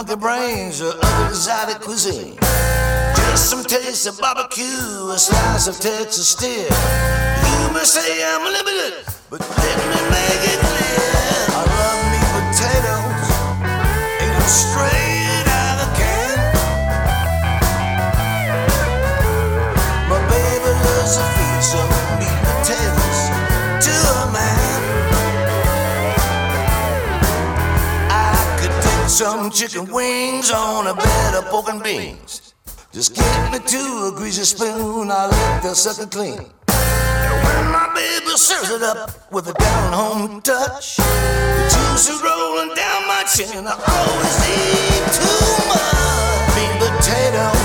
monkey brains or other exotic cuisine. Just some taste of barbecue, a slice of Texas steel. You may say I'm limited, some chicken wings on a bed of pork and beans. Just give me two a greasy spoon, I'll lick the sucker clean. And when my baby serves it up with a down home touch, the juice is rolling down my chin. I always eat too much. Meat potatoes,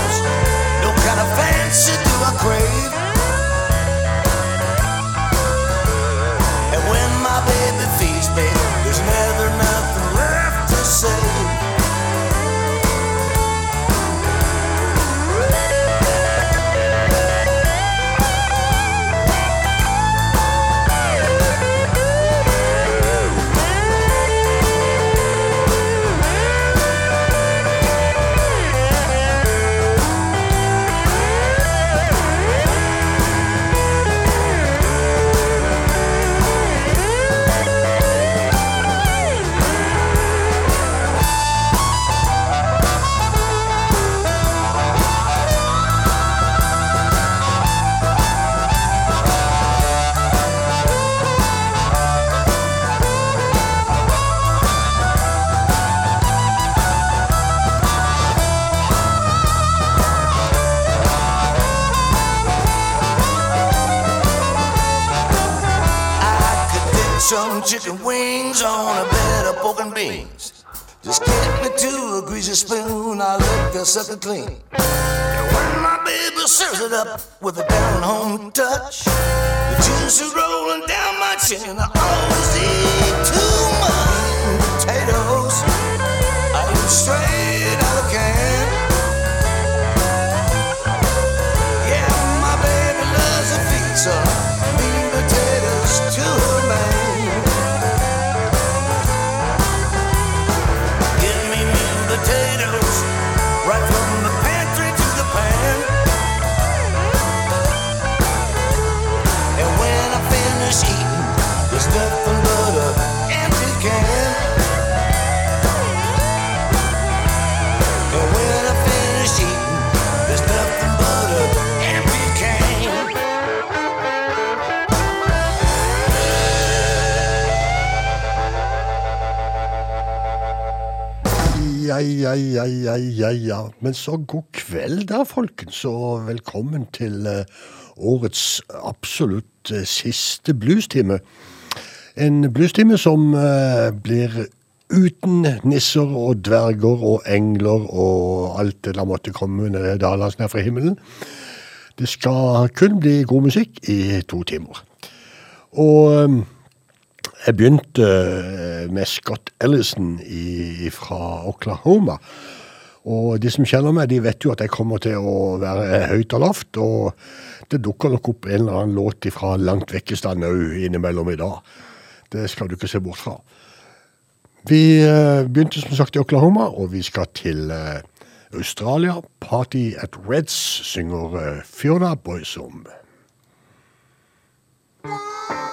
chicken wings on a bed of pork and beans. Just get me to a greasy spoon, I'll lick the sucker clean. And when my baby serves it up with a down home touch, the juice is rolling down my chin. I always eat ja, ja. Men så god kveld da, folkens, og velkommen til eh, årets absolutt eh, siste bluestime. En bluestime som eh, blir uten nisser og dverger og engler og alt det der måtte komme ned dalene ned fra himmelen. Det skal kun bli god musikk i to timer. Og jeg begynte med Scott Ellison fra Oklahoma. Og de som kjenner meg, de vet jo at jeg kommer til å være høyt og lavt. Og det dukker nok opp en eller annen låt fra langt vekk i stand òg innimellom i dag. Det skal du ikke se bort fra. Vi eh, begynte som sagt i Oklahoma, og vi skal til eh, Australia. Party at Reds synger eh, Fiona Boysom. back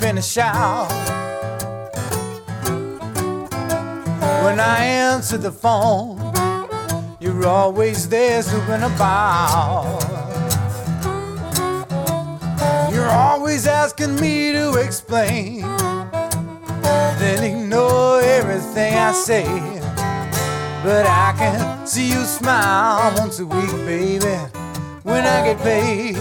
have a shower. When I answer the phone, you're always there swooping about. You're always asking me to explain, then ignore everything I say. But I can see you smile once a week, baby, when I get paid.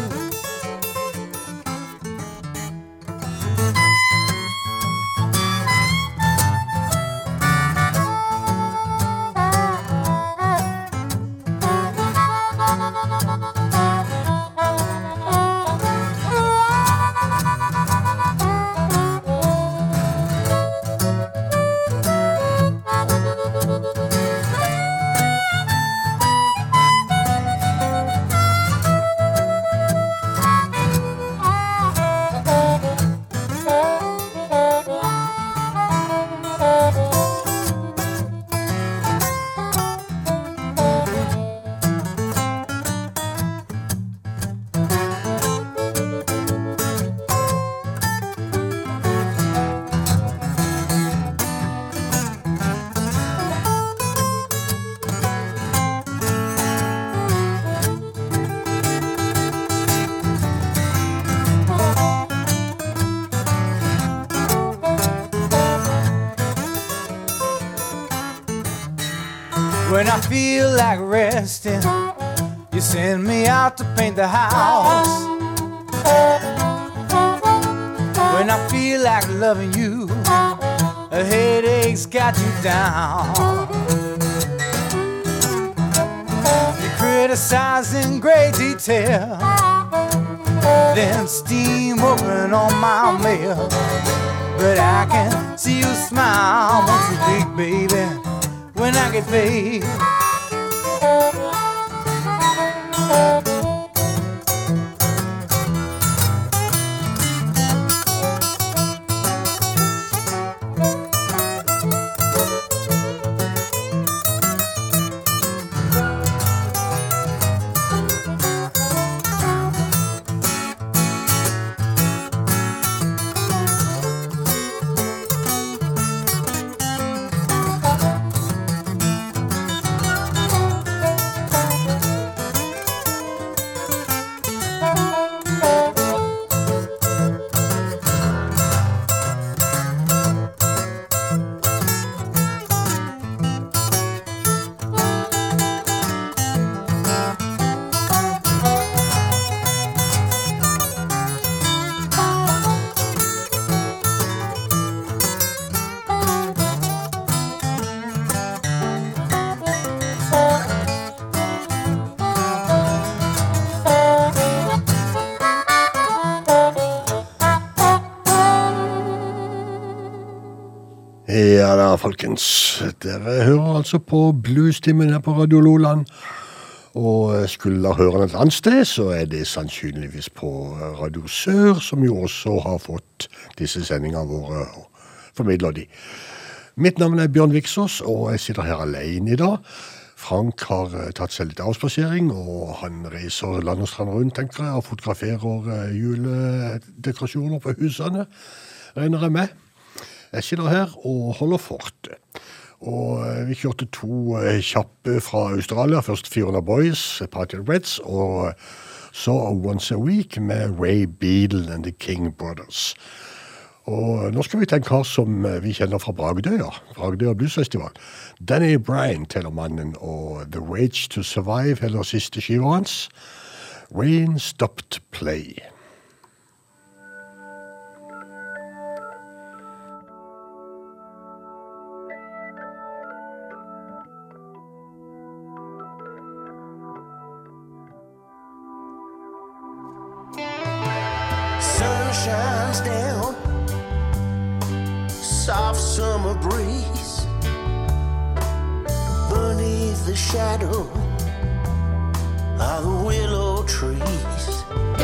Like resting, you send me out to paint the house. When I feel like loving you, a headache's got you down. You criticize in great detail, then steam working on my mail. But I can see you smile once a week, baby, when I get paid. Folkens. Dere hører altså på Bluestimen her på Radio Loland. Og skulle dere høre den et annet sted, så er det sannsynligvis på Radio Sør, som jo også har fått disse sendingene våre og formidler de. Mitt navn er Bjørn Viksås, og jeg sitter her alene i dag. Frank har eh, tatt seg litt avspasering, og han reiser land og strand rundt, tenker jeg, og fotograferer eh, juledekorasjoner på husene, regner jeg med. Sitter her og holder fortet. Og eh, vi kjørte to eh, kjappe fra Australia. Først Fiona Boys, Party Reds, og så Once a Week med Ray Beadle and The King Brothers. Og nå skal vi til en kar som eh, vi kjenner fra Bragdøya. Bragdøya Bluesfestival. Danny Bryan teller mannen, og The Rage to Survive heller siste skiva hans. Rain Stopped Play. Of the willow trees.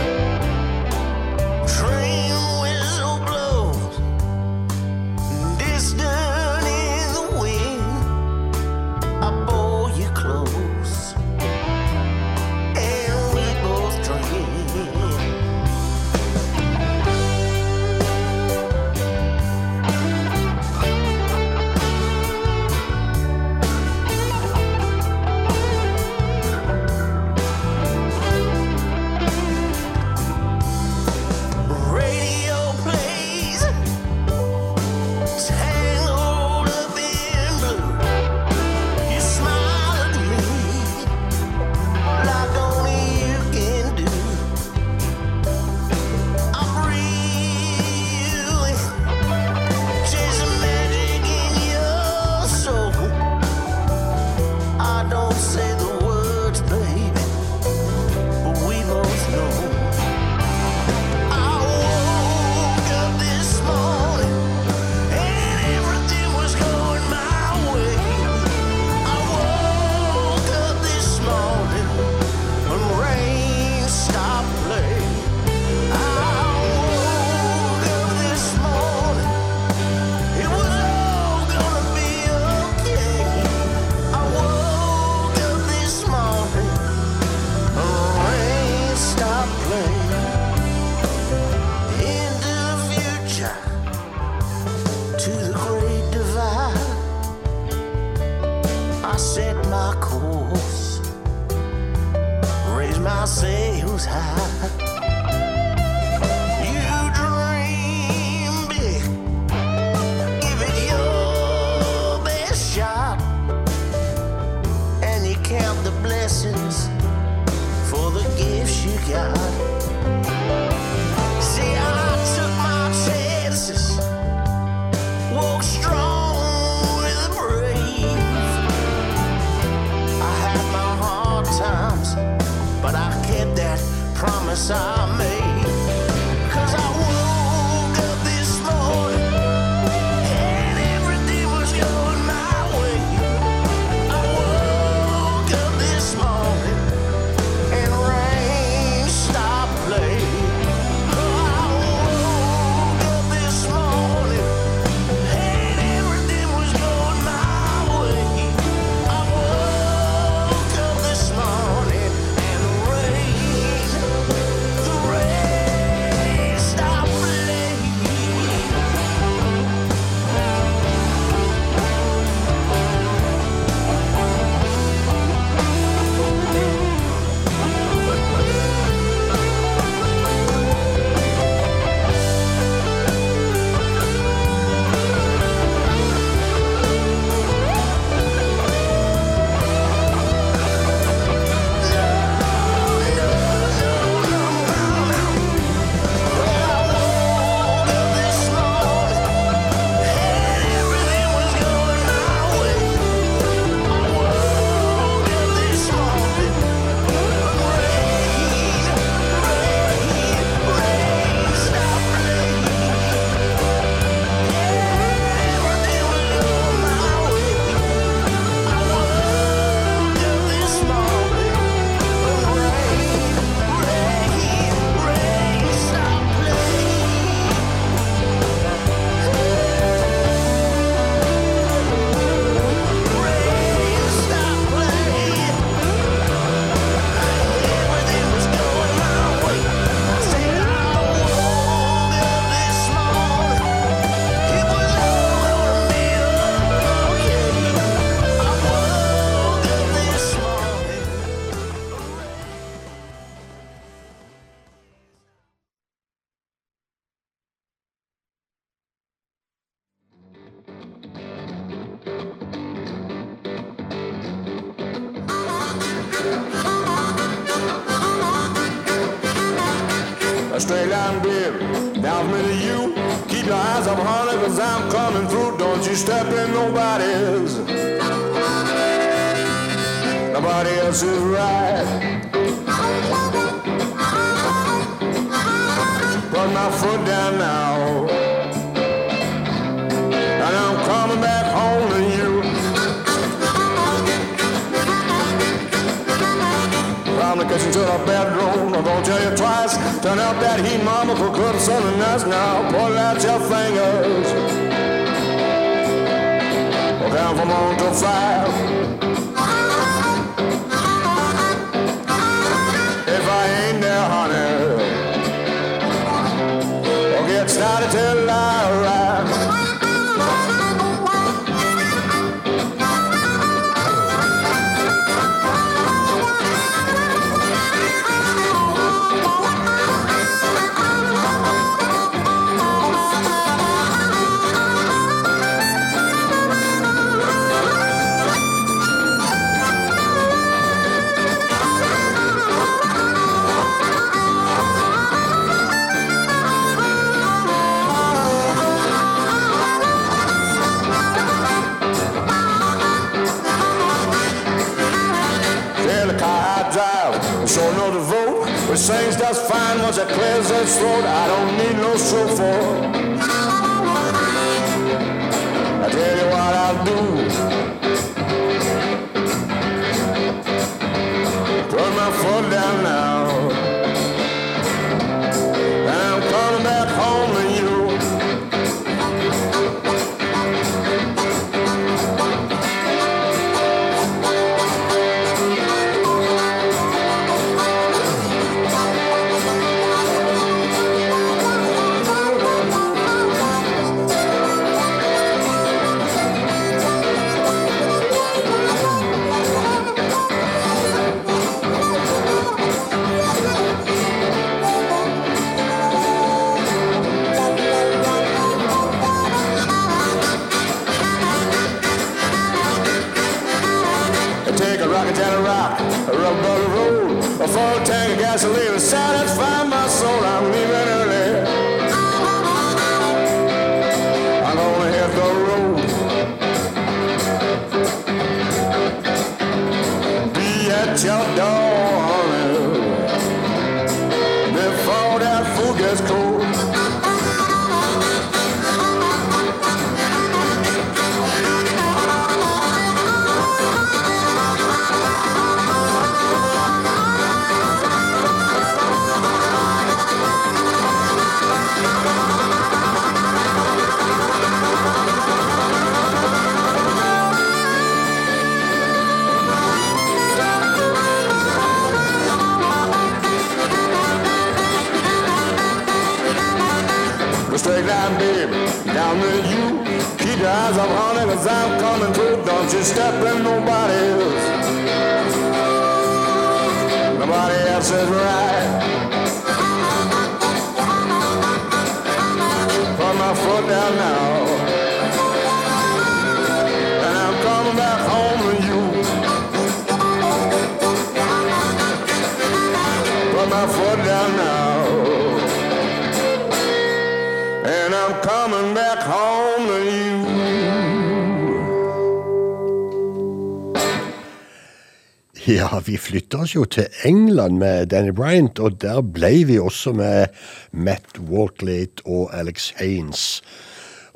vi flytta oss jo til England med Danny Bryant, og der ble vi også med Matt Walklate og Alex Haines.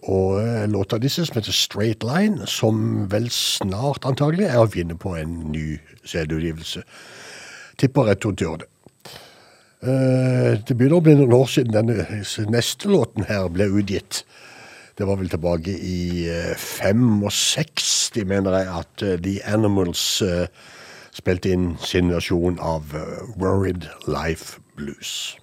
Og eh, låta disse, som heter Straight Line, som vel snart antagelig er å vinne på en ny CD-utgivelse. Tipper rett og gjør det. Det begynner å bli noen år siden den neste låten her ble utgitt. Det var vel tilbake i eh, fem og seks, de mener jeg, at eh, The Animals uh, spilte inn sin versjon av eh, Worried Life Blues.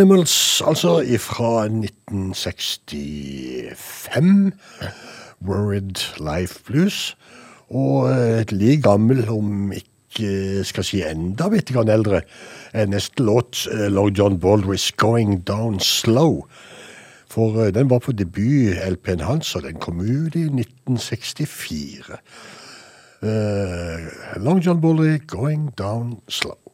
Animals, altså fra 1965. Worried Life Blues. Og et like gammel, om ikke skal si enda bitte grann eldre, neste låt eh, Lord John Baldrys 'Going Down Slow'. For eh, den var på debut-LP-en hans, og den kom ut i 1964. Uh, Long John Baldry, 'Going Down Slow'.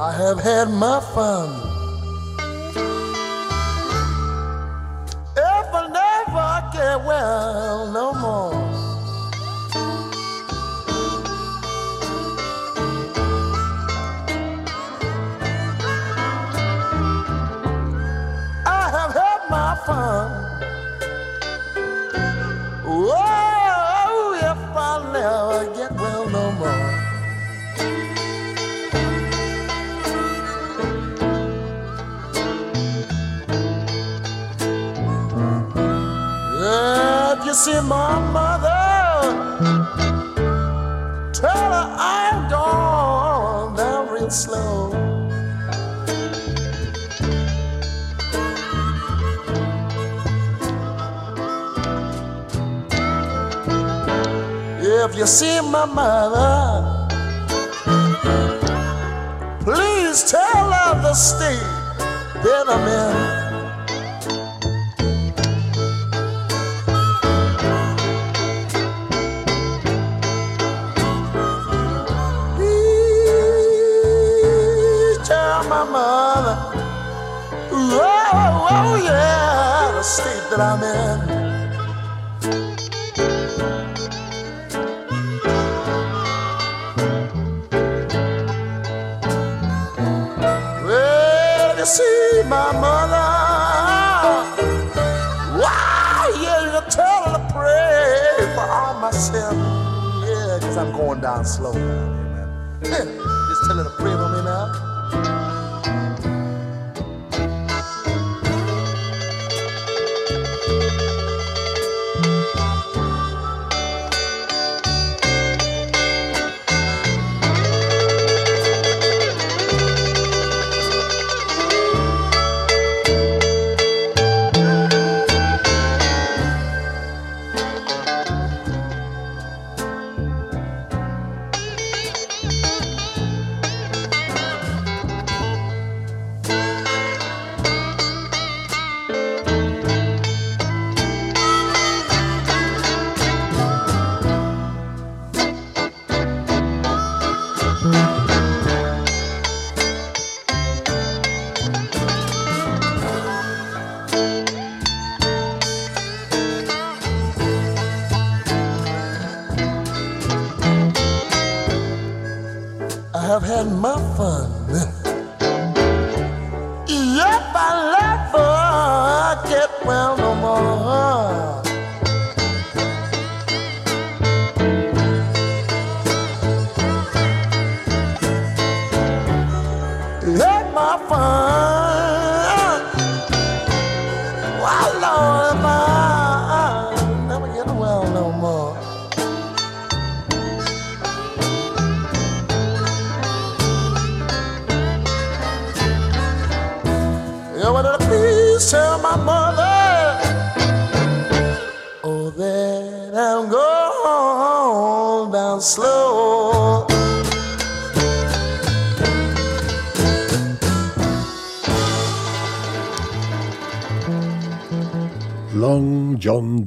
I have had my fun. If I never get well no more. See my mother, tell her I'm gone down real slow. If you see my mother, please tell her the state that I'm in. That. Well, you see my mother, why, yeah, you tell her to pray for all my sins. Yeah, because I'm going down slow here, man. Just tell her to pray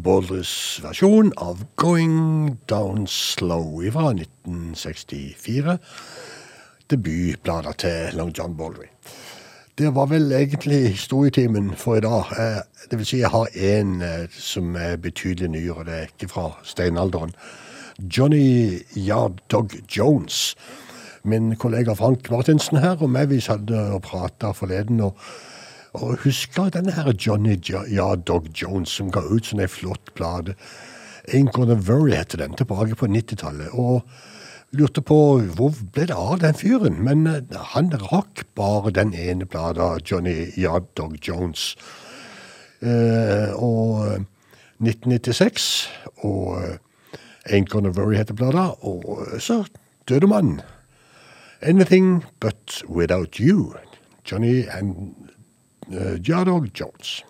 John versjon av Going Down Slow fra 1964. Debutplata til Long John Baldry. Det var vel egentlig historietimen for i dag. Eh, Det vil si, jeg har en eh, som er betydelig nyere, det er ikke fra steinalderen. Johnny Yard Dog Jones. Min kollega Frank Martinsen her og meg, vi satt og prata forleden. og og husker denne her Johnny J- Yard Dog Jones, som ga ut sånn ei flott plate. Ain't Gonna Worry heter den, tilbake på 90-tallet. Og lurte på hvor ble det av den fyren? Men eh, han rakk bare den ene plata, Johnny Yard Dog Jones. Eh, og 1996. Og eh, Ain't Gonna Worry heter plata. Og eh, så døde mannen. Anything But Without You. Johnny and uh, Jadog Jones.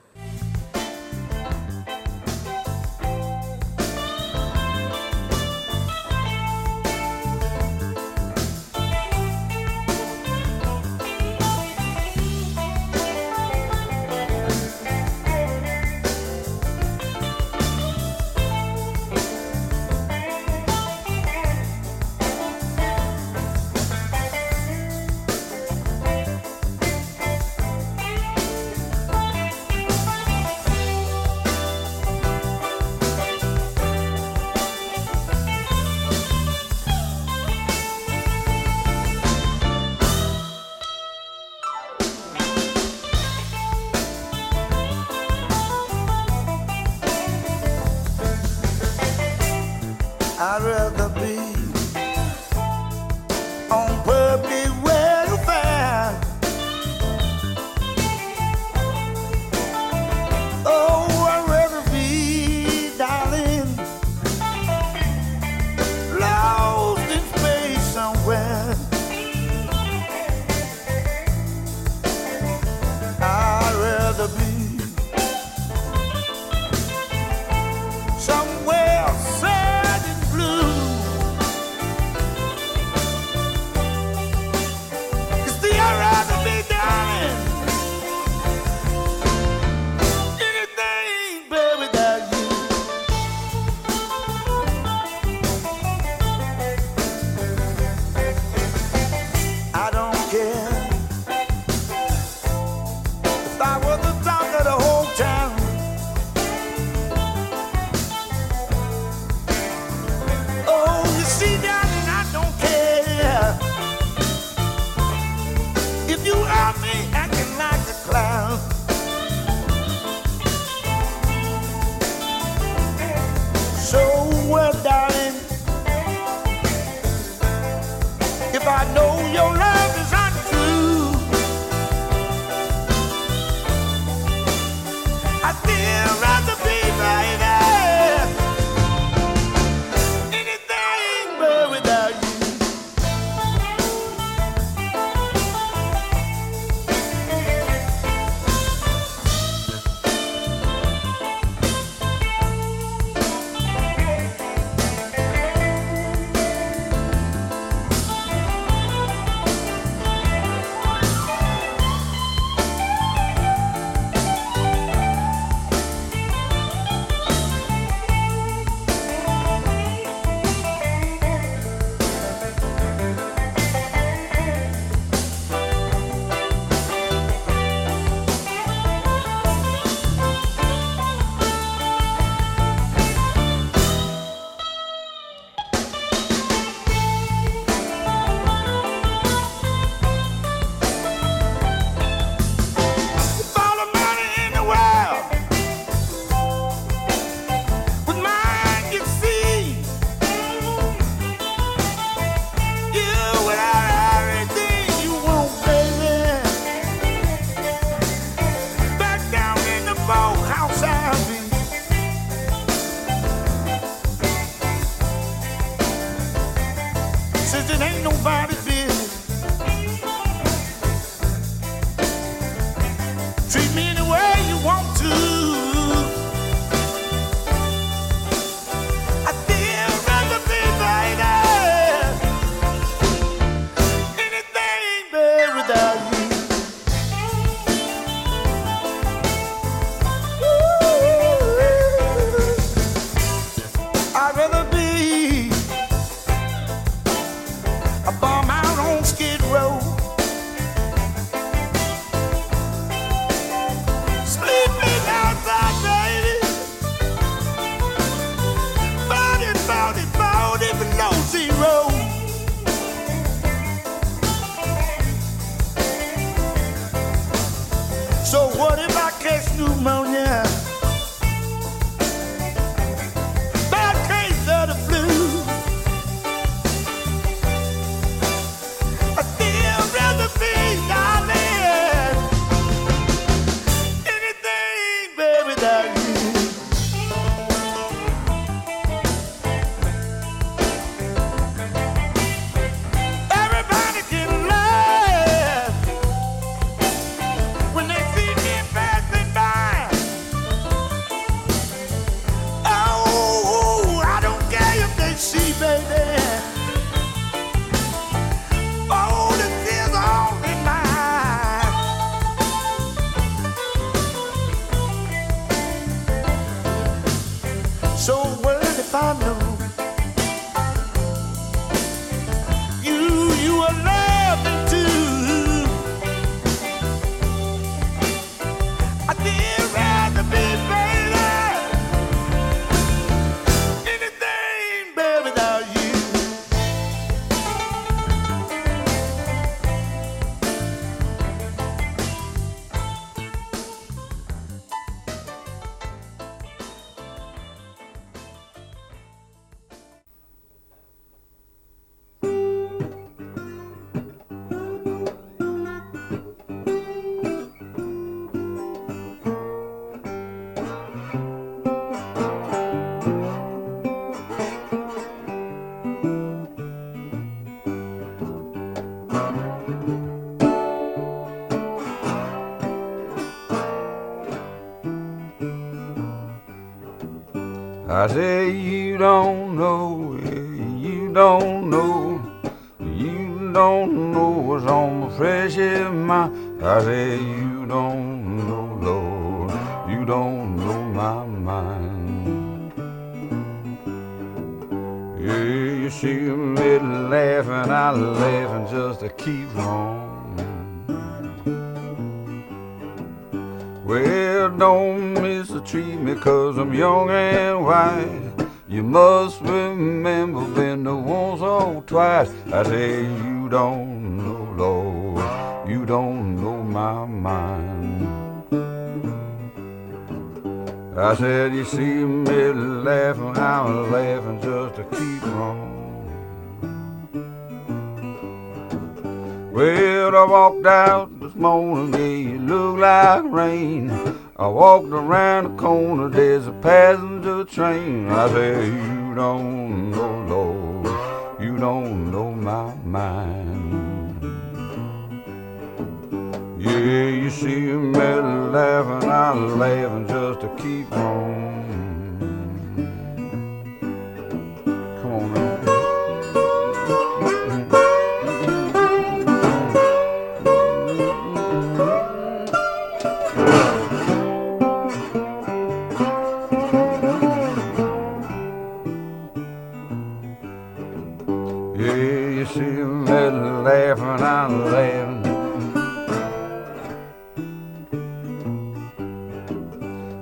Yeah, you see me laughing, I'm laughing.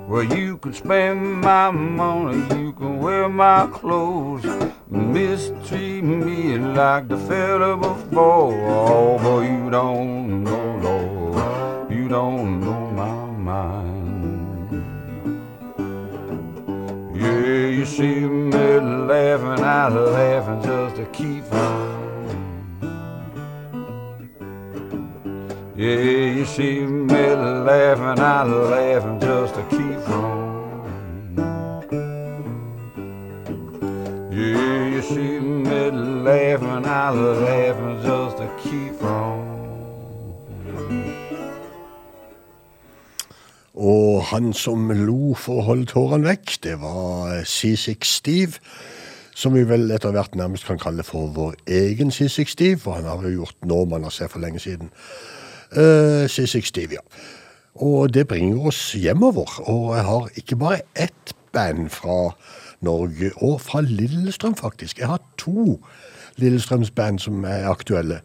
Well, you can spend my money, you can wear my clothes, mistreat me like the fella before. Oh, but you don't know, Lord, you don't laughing, I laughing just to keep on. Yeah, you see me laughing, I laughing just to keep on. Yeah, you see me laughing, I laughing just to keep on. Og han som lo for å holde tårene vekk, det var Seasick Steve. Som vi vel etter hvert nærmest kan kalle for vår egen C60, for han har jo gjort Norman av seg for lenge siden. Uh, C60, ja. Og det bringer oss hjemover. Og jeg har ikke bare ett band fra Norge, og fra Lillestrøm faktisk. Jeg har to Lillestrøms-band som er aktuelle.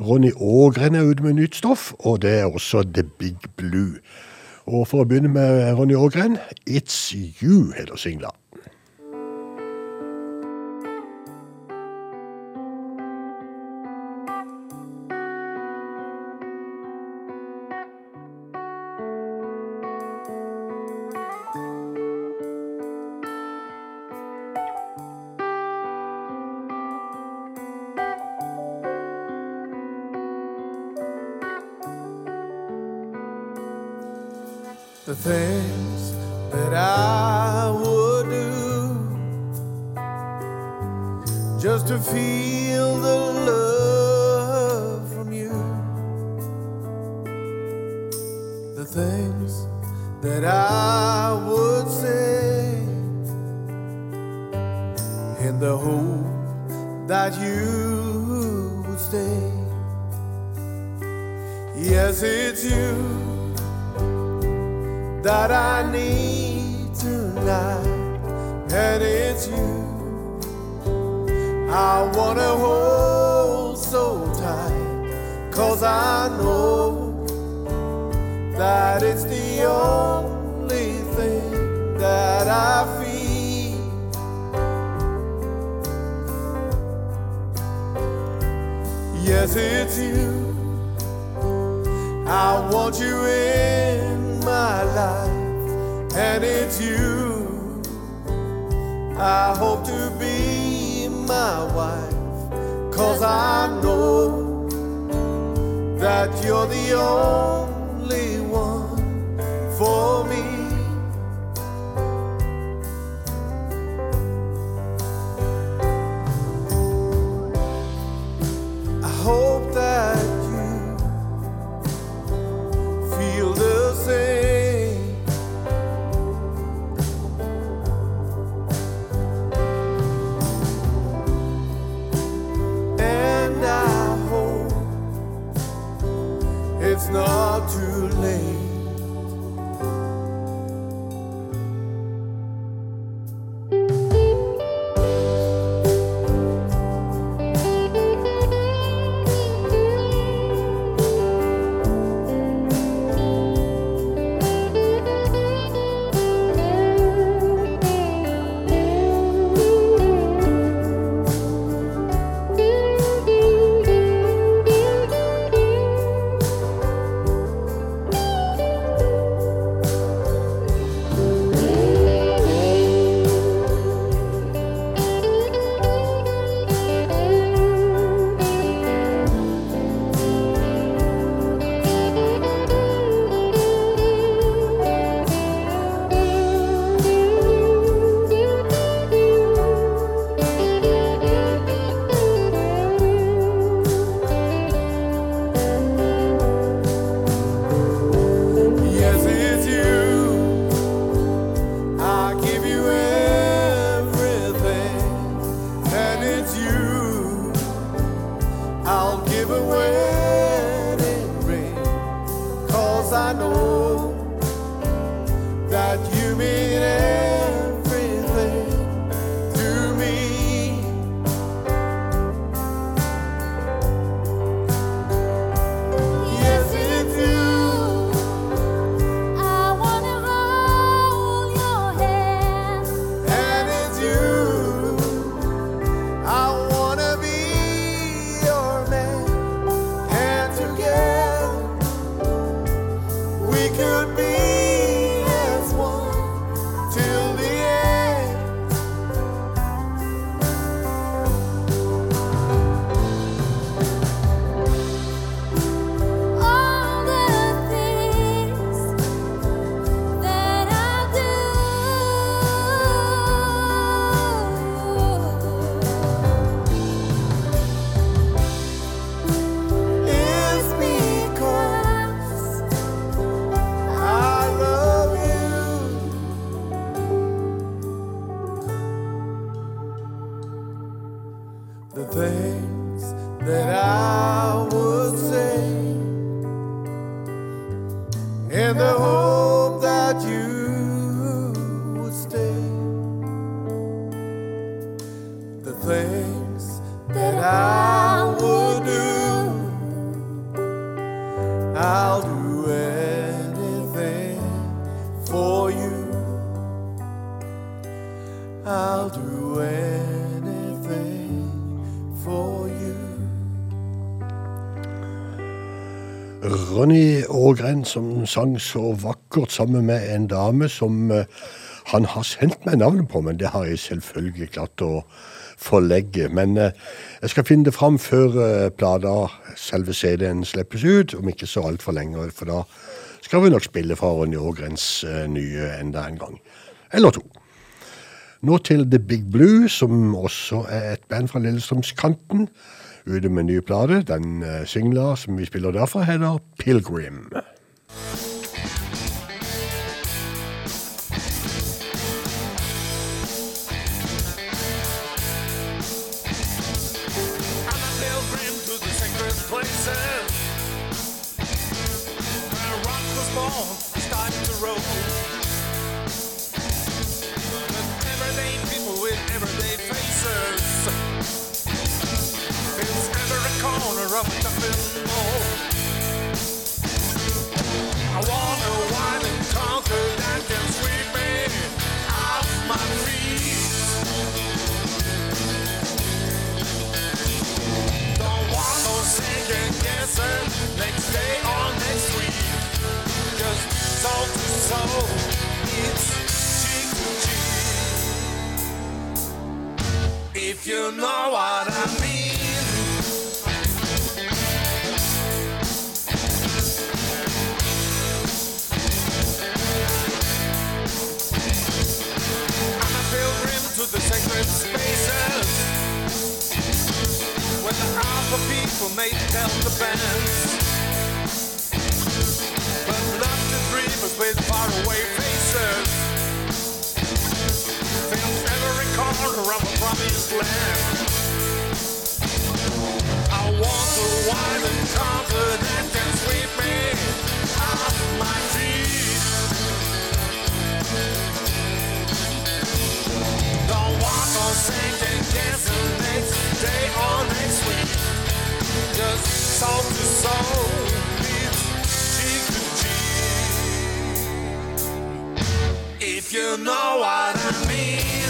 Ronny Ågren er ute med nytt stoff, og det er også The Big Blue. Og for å begynne med Ronny Ågren, It's You heter singla. The som sang så vakkert sammen med en dame som eh, han har sendt meg navnet på, men det har jeg selvfølgelig klart å forlegge. Men eh, jeg skal finne det fram før eh, plata, selve CD-en, slippes ut, om ikke så altfor lenge, for da skal vi nok spille fra Ronny Ågrens nye enda en gang. Eller to. Nå til The Big Blue, som også er et band fra Lillestrømskanten. Ute med ny plate. Den singla som vi spiller derfra, heter Pilgrim. A dumping mall. I wanna wine and conquer that can sweep me off my feet. Don't want no second guessing next day or next week. Just soul to soul, it's cheek to cheek. If you know what I mean. Sacred spaces when the alpha people may tell the bands. But love the dreamers with faraway faces. Fills every corner of a promised land. I want to wine and that can sweep me off my feet. all sings and dances and day or night sweet. Just soul to soul beats cheek to cheek. If you know what I mean.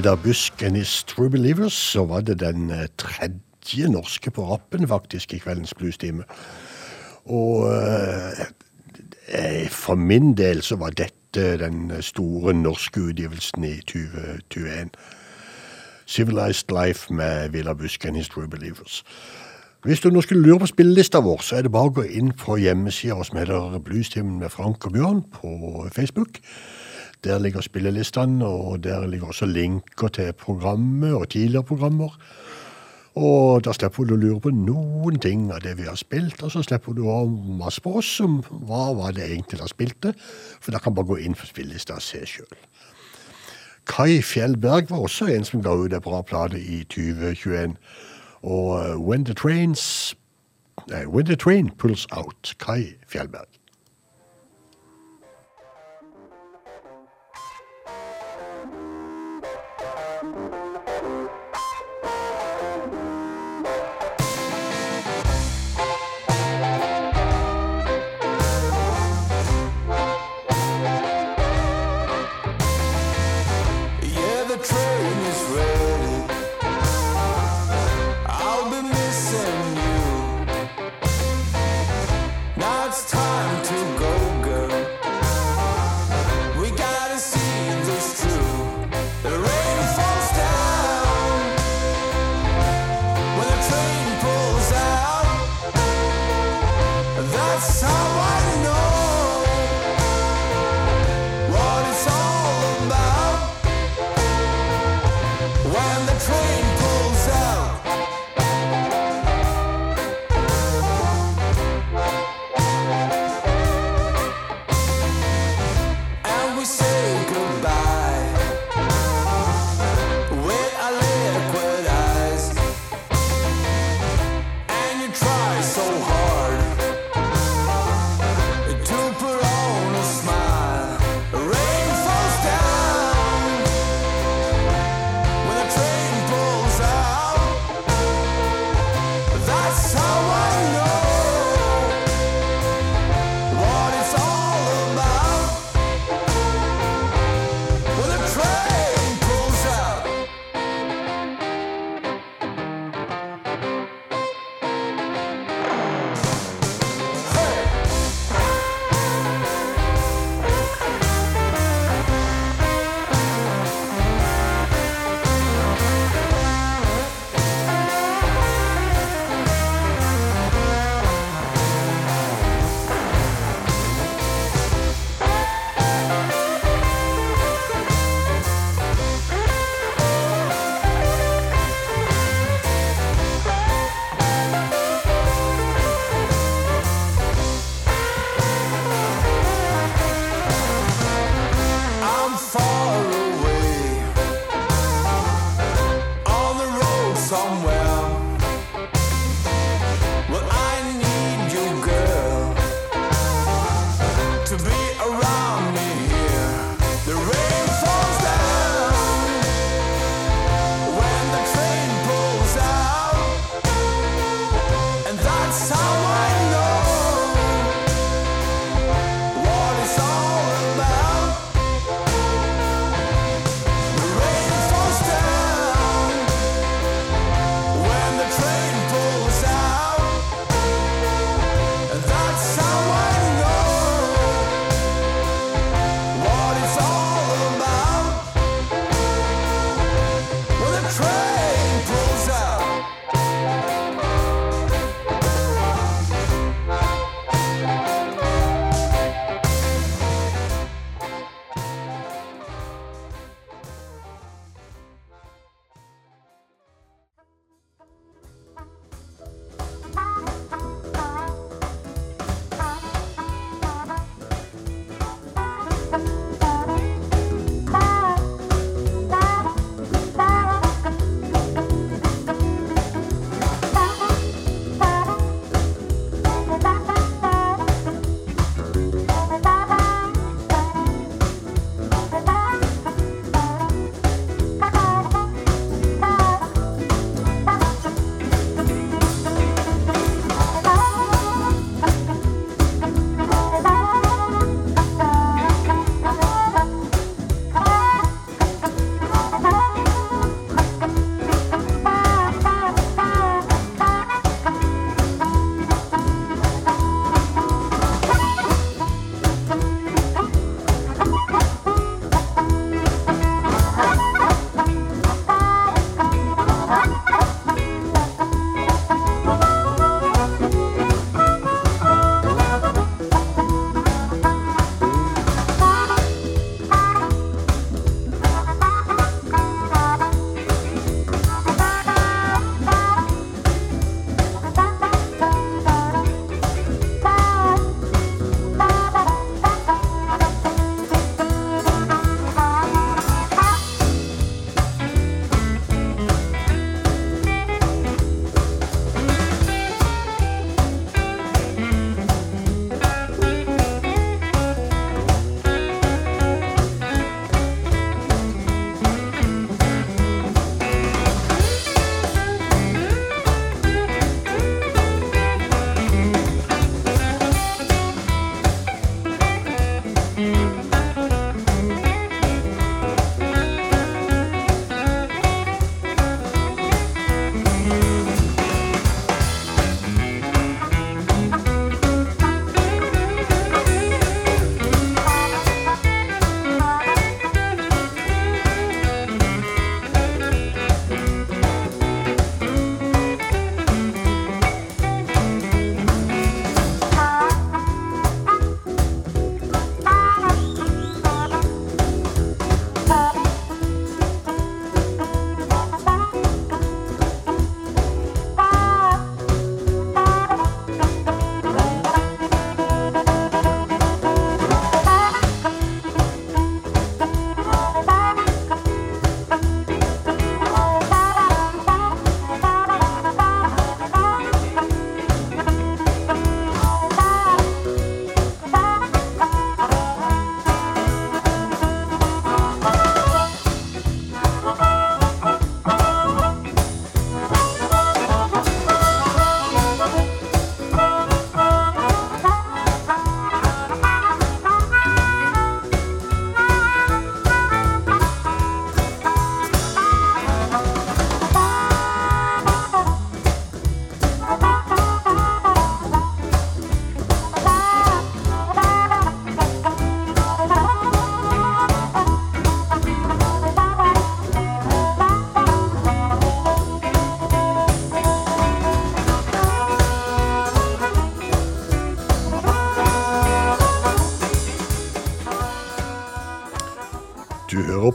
Vidar Busk and His True Believers så var det den eh, tredje norske på rappen faktisk i kveldens bluestime. Og eh, eh, for min del så var dette den store norske utgivelsen i 2021. Civilized Life med Villa Busk and His True Believers. Hvis du nå skulle lure på spillelista vår, så er det bare å gå inn på hjemmesida som heter Bluestimen med Frank og Bjørn på Facebook. Der ligger spillelistene, og der ligger også linker til programmet og tidligere programmer. Og da slipper du å lure på noen ting av det vi har spilt, og så slipper du å masse på oss om hva var det egentlig da spilte, for da kan man bare gå inn på spillelista og se sjøl. Kai Fjellberg var også en som ga ut en bra plate i 2021. Og eh, When the Trains nei, When the Train Pulls Out, Kai Fjellberg.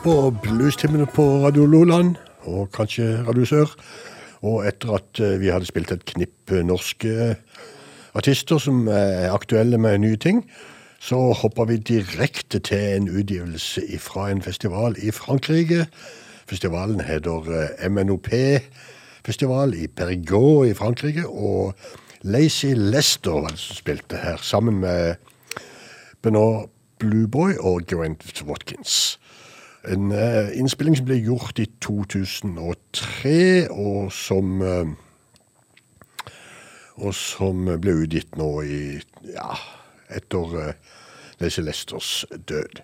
På bluestimene på Radio Loland, og kanskje Radio Sør. Og etter at eh, vi hadde spilt et knipp eh, norske artister som er aktuelle med nye ting, så hopper vi direkte til en utgivelse fra en festival i Frankrike. Festivalen heter eh, MNOP Festival i Périgord i Frankrike, og Lazy Lester var det som spilte her, sammen med Benoit Blueboy og Grant Watkins. En eh, innspilling som ble gjort i 2003, og som eh, Og som ble utgitt nå i Ja, etter uh, Lazy Lesters død.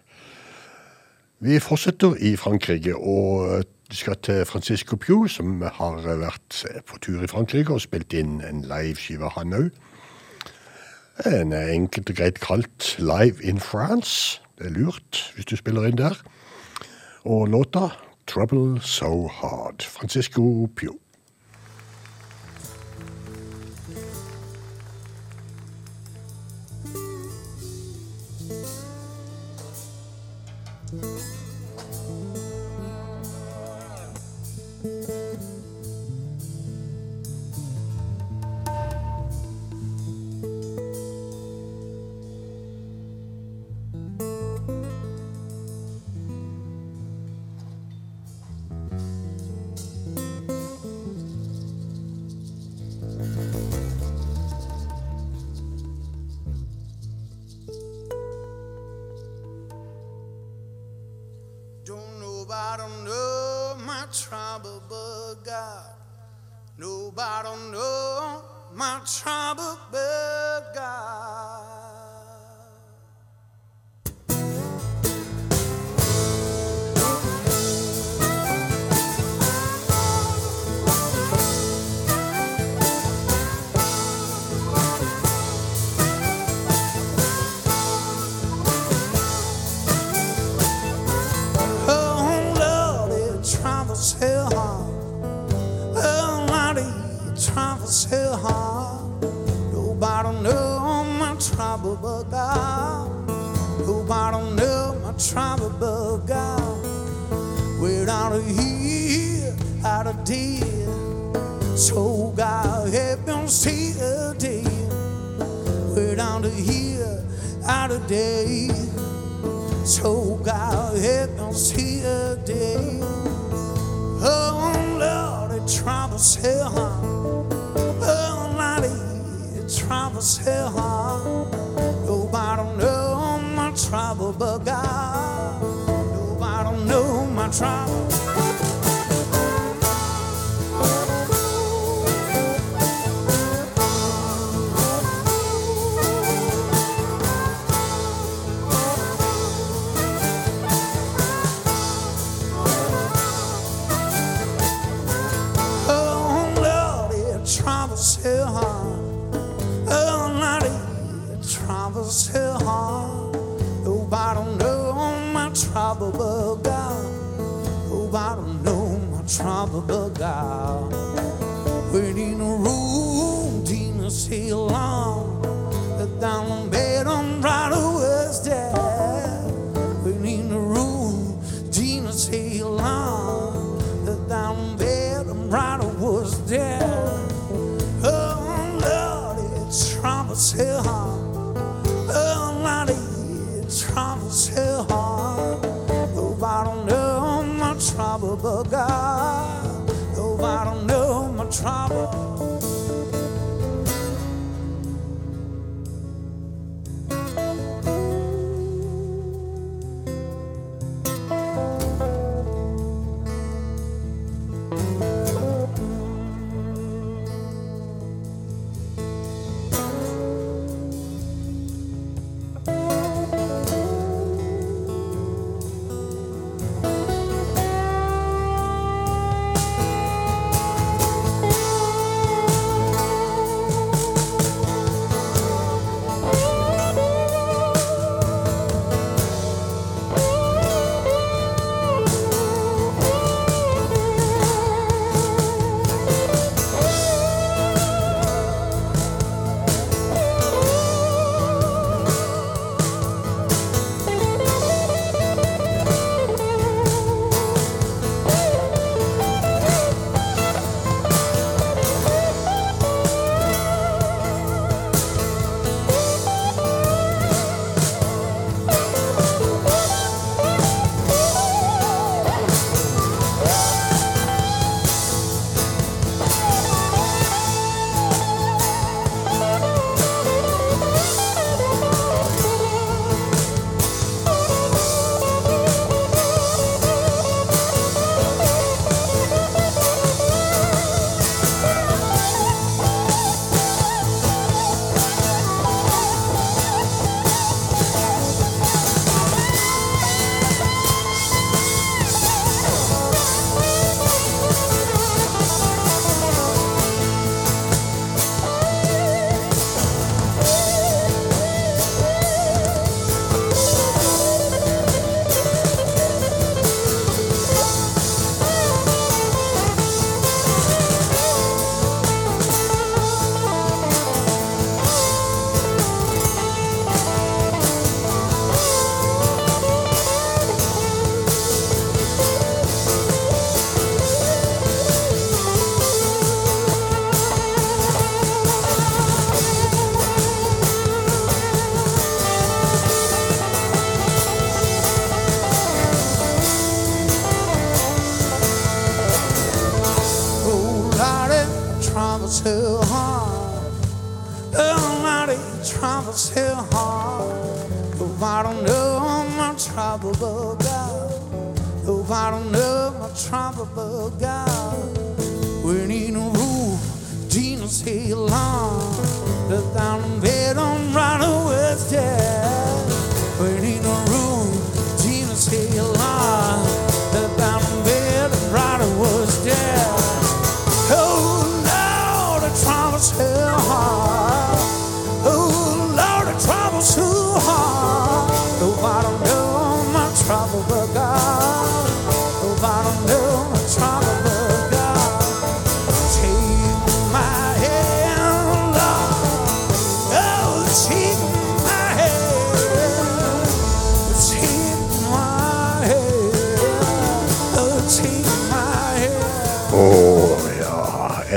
Vi fortsetter i Frankrike og skal til Francisco Pugh, som har vært på tur i Frankrike og spilt inn en liveskive, han òg. Er enkelt og greit kalt Live in France. Det er lurt hvis du spiller inn der. Og låta Trouble So Hard. Francisco Pugh.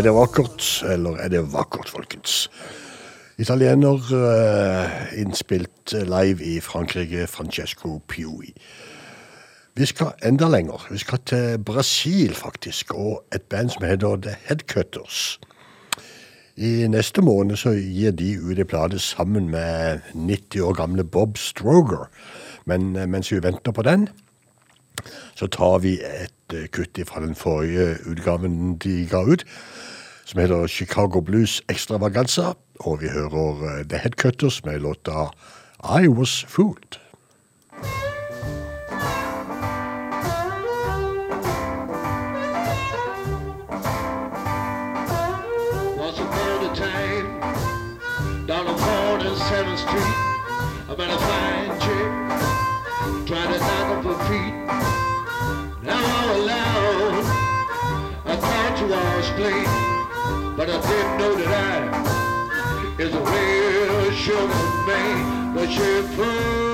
Er det vakkert, eller er det vakkert, folkens? Italiener uh, innspilt live i Frankrike, Francesco Piui. Vi skal enda lenger. Vi skal til Brasil, faktisk, og et band som heter The Headcutters. I neste måned så gir de ut en plate sammen med 90 år gamle Bob Stroger. Men eh, mens vi venter på den, så tar vi et eh, kutt fra den forrige utgaven de ga ut, som heter Chicago Blues Extravaganza, og vi hører eh, The Headcutters med låta I Was Fooled. I didn't know that I is a real sugar man, but she fooled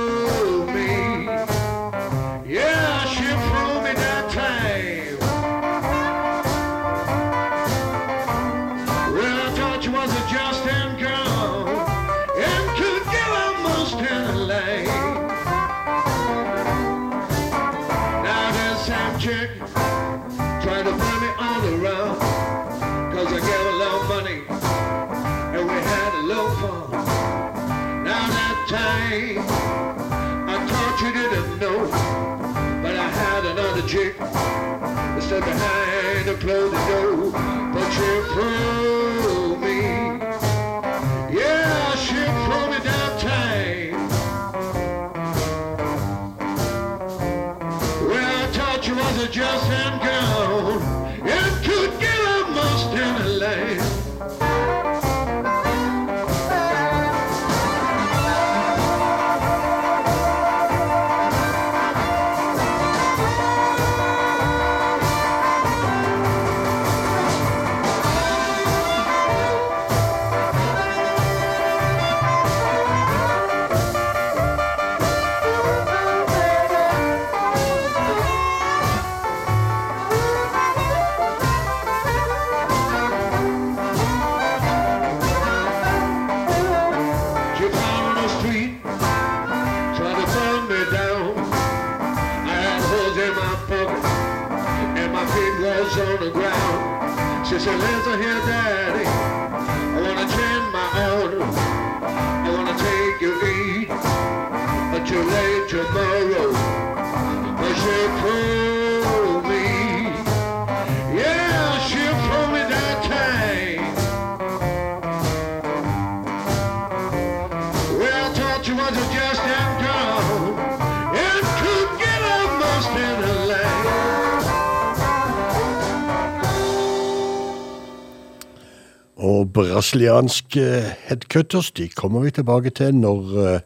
brasilianske headcutters de kommer vi tilbake til når eh,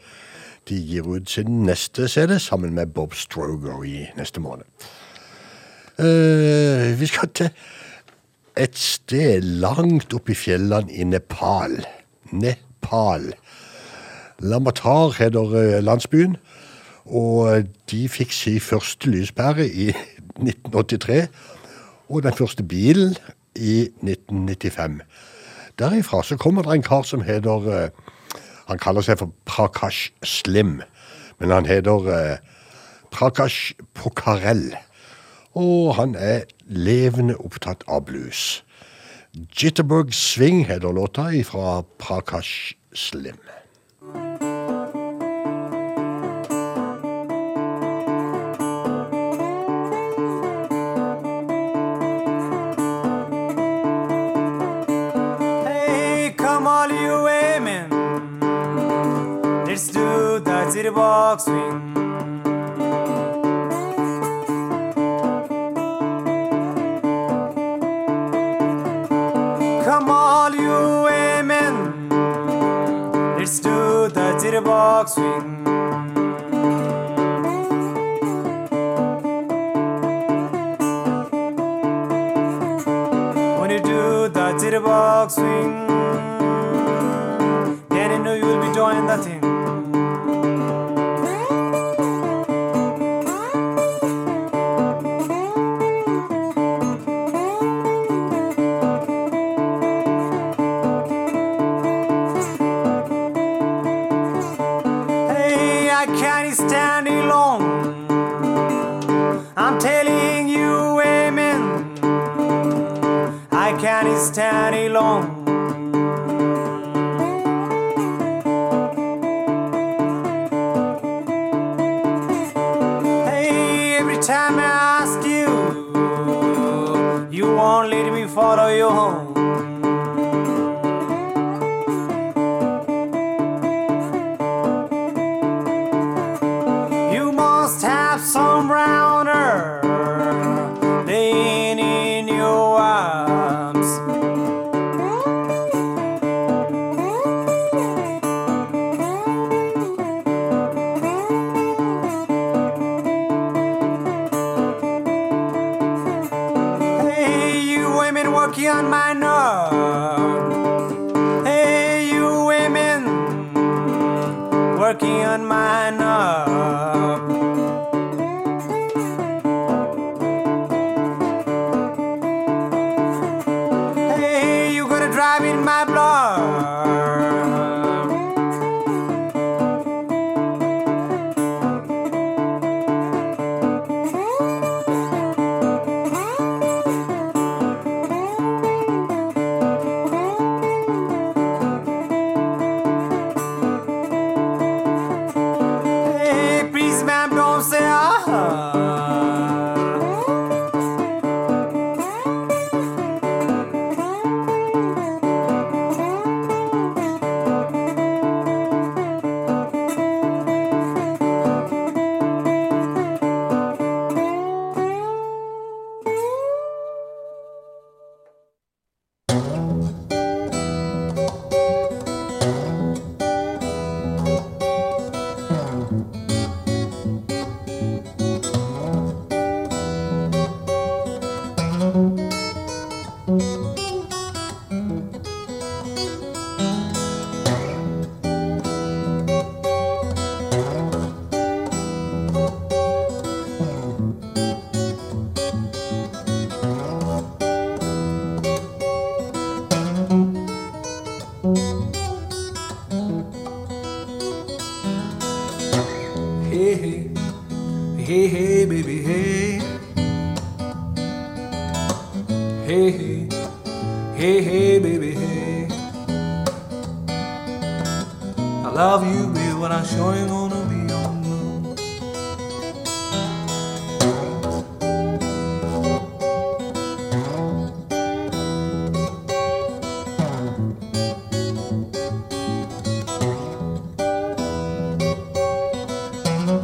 de gir ut sin neste CD sammen med Bob Stroger i neste måned. Uh, vi skal til et sted langt oppe i fjellene i Nepal. Nepal. Lamatar heter eh, landsbyen, og de fikk sin første lyspære i 1983, og den første bilen i 1995. Derifra så kommer det en kar som heter uh, Han kaller seg for Prakash Slim, men han heter uh, Prakash Pokarel. Og han er levende opptatt av blues. Jitterbug Swing heter låta fra Prakash Slim. to the box swing. Come all you women, let's do the jitterbug swing. When you do the jitterbox swing.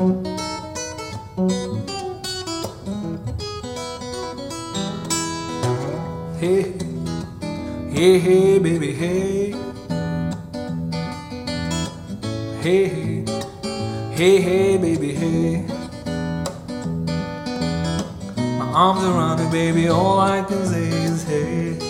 Hey, hey, hey, baby, hey. Hey, hey, hey, hey, baby, hey. My arms around you, baby, all I can say is hey.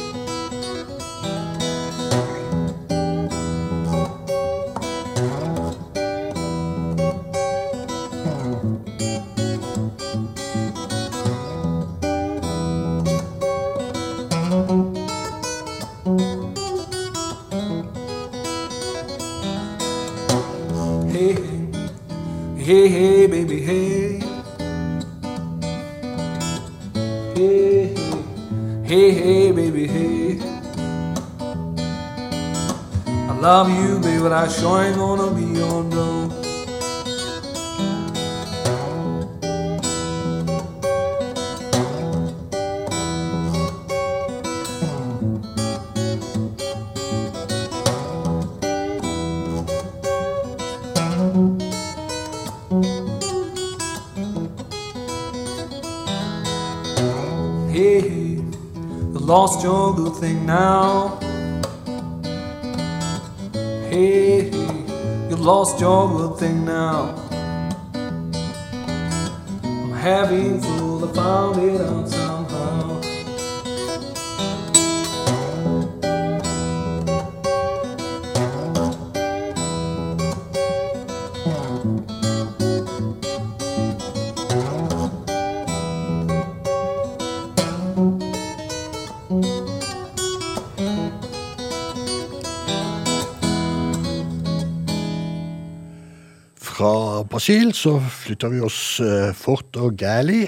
Brasil så flytter vi oss eh, fort og gæli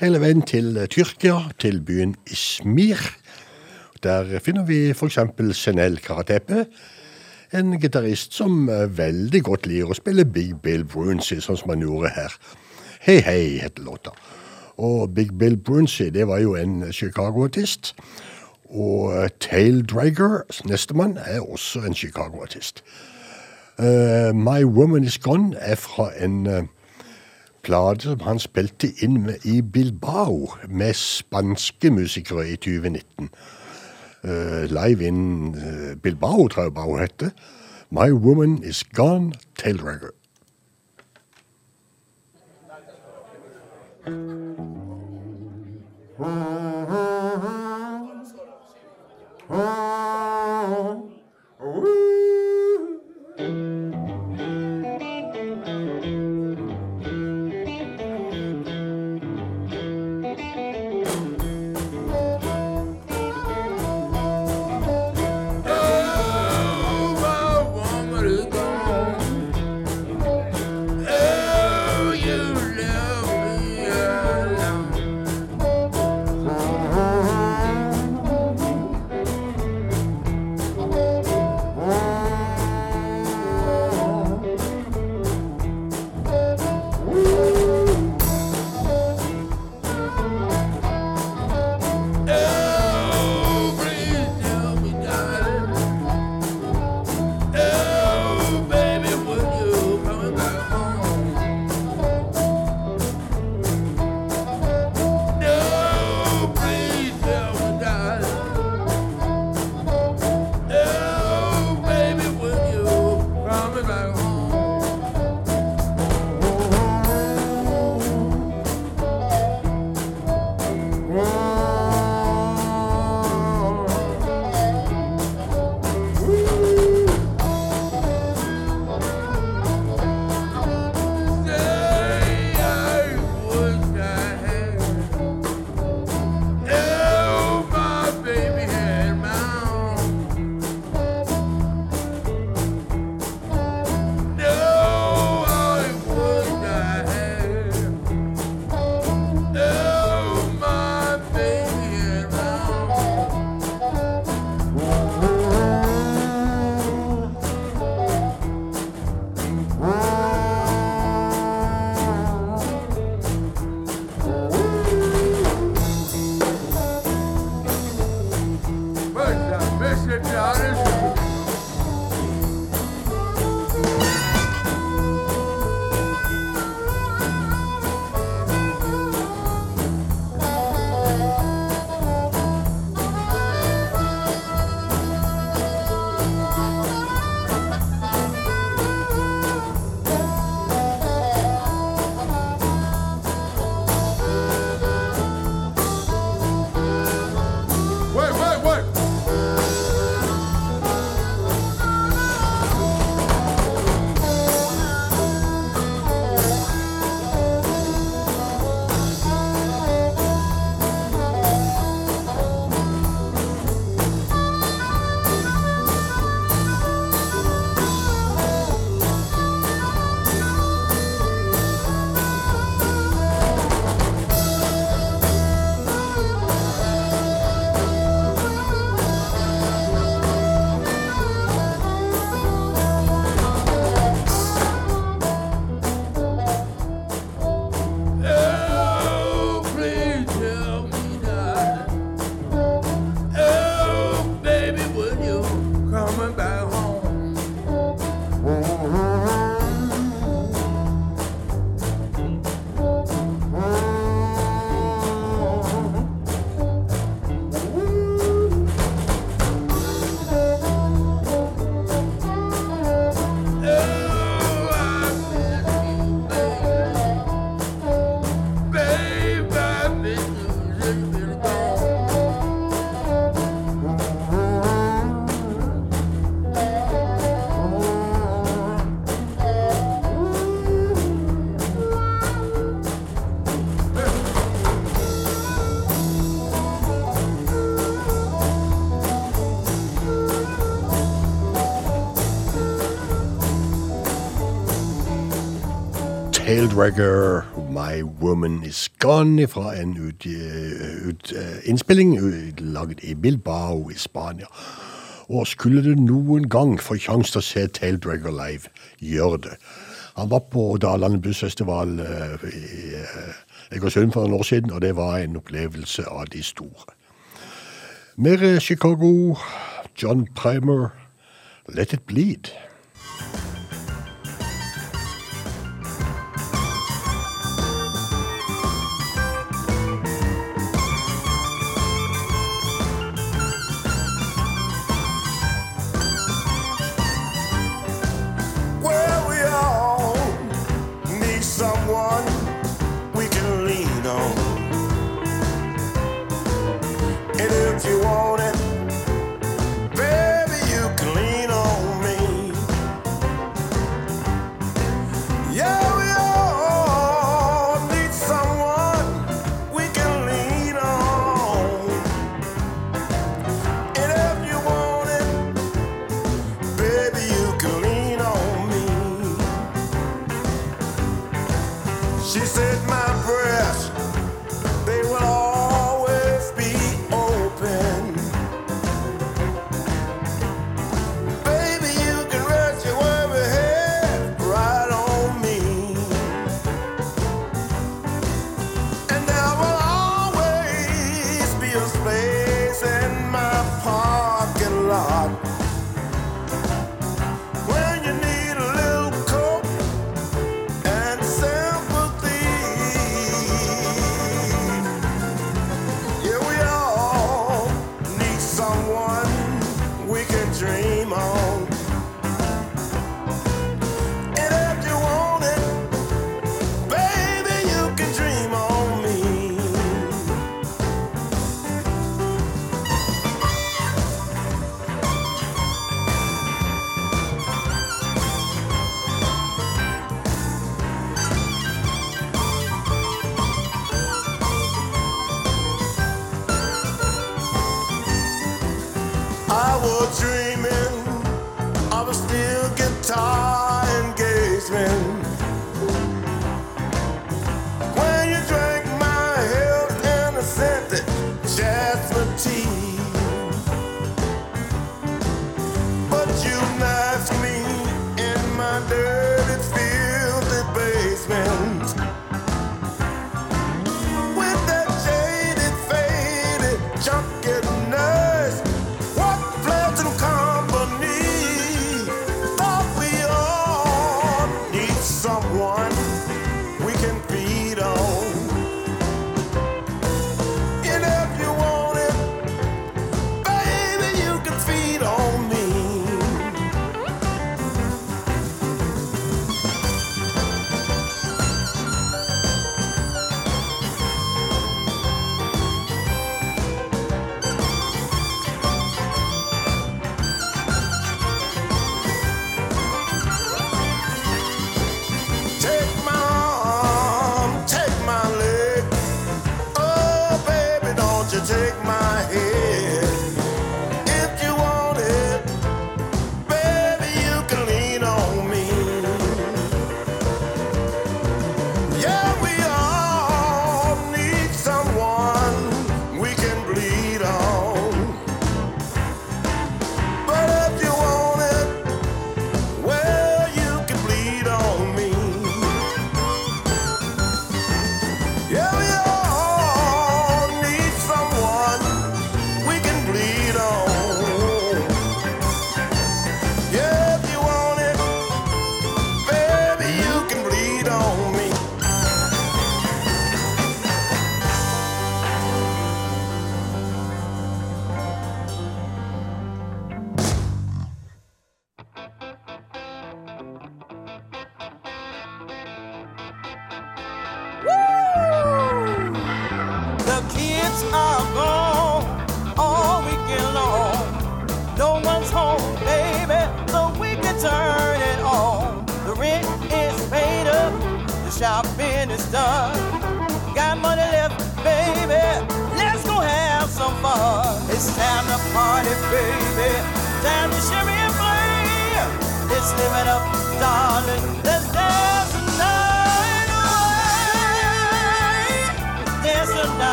hele veien til eh, Tyrkia, til byen Ismir. Der finner vi f.eks. Senel Karatepe, en gitarist som eh, veldig godt liker å spille Big Bill Brunsey, sånn som han gjorde her. Hei Hei heter låta. Og Big Bill Brunsey, det var jo en Chicago-artist. Og eh, Tail Dragger, nestemann, er også en Chicago-artist. Uh, 'My Woman Is Gone' er fra en uh, plate som han spilte inn med, i Bilbao med spanske musikere i 2019. Uh, eh, live in Bilbao, tror jeg bare hun heter. 'My Woman Is Gone Tailragger'. Oh, Música Taildragger, My Woman Is Gone, fra en ut, øh, ut, øh, innspilling øh, laget i Bilbao i Spania. Og skulle du noen gang få sjanse til å se Taildragger live, gjør det. Han var på Dalane bussfestival i Egersund for noen år siden, og det var en opplevelse av de store. Mer Chicago, John Primer, Let It Bleed.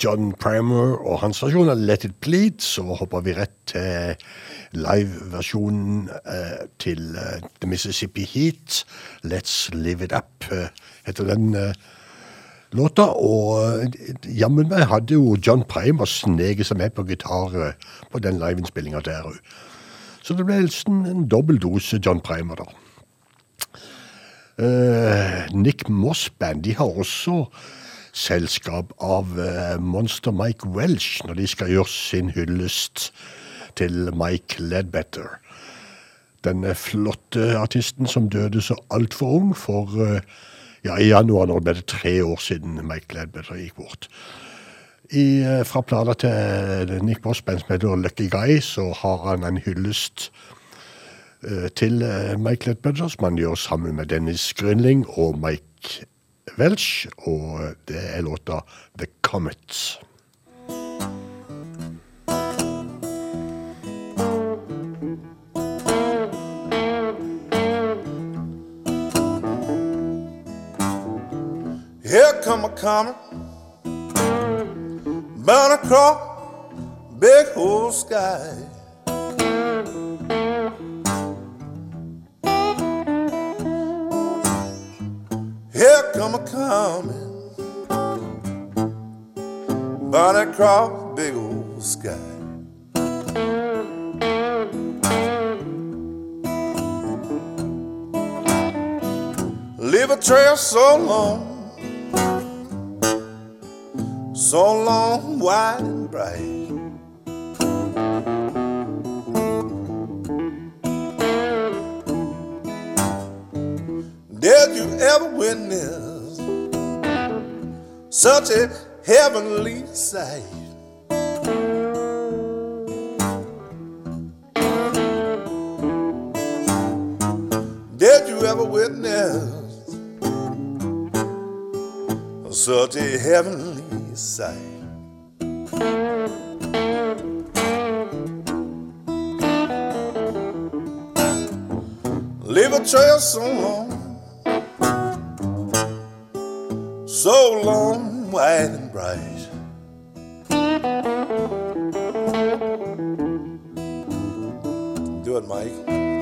John Primer og hans versjon av Let It Plead. så hopper vi rett til live-versjonen eh, til eh, The Mississippi Heat. Let's Live It Up eh, heter den eh, låta. Og jammen meg hadde jo John Primer sneket seg med på gitar på den liveinnspillinga der òg. Så det ble nesten en dobbel dose John Primer, da. Nick Moss Band de har også selskap av eh, Monster Mike Welsh når de skal gjøre sin hyllest til Mike Ledbetter. Den eh, flotte artisten som døde så altfor ung, for eh, ja, i januar nå ble det tre år siden Mike Ledbetter gikk bort. I, fra plata til Nick Boss, heter Lucky Guy, så har han en hyllest til Mike Ledbetter, som han gjør sammen med Dennis Grønling og Mike Welch, og det er låta The Comet. Here come a comet, bound across big whole sky. Here come a comet, burn across big old sky. Leave a trail so long so long, wide and bright. Ever witness such a heavenly sight? Did you ever witness such a heavenly sight? Leave a trail so long, so long, wide and bright. Do it, Mike.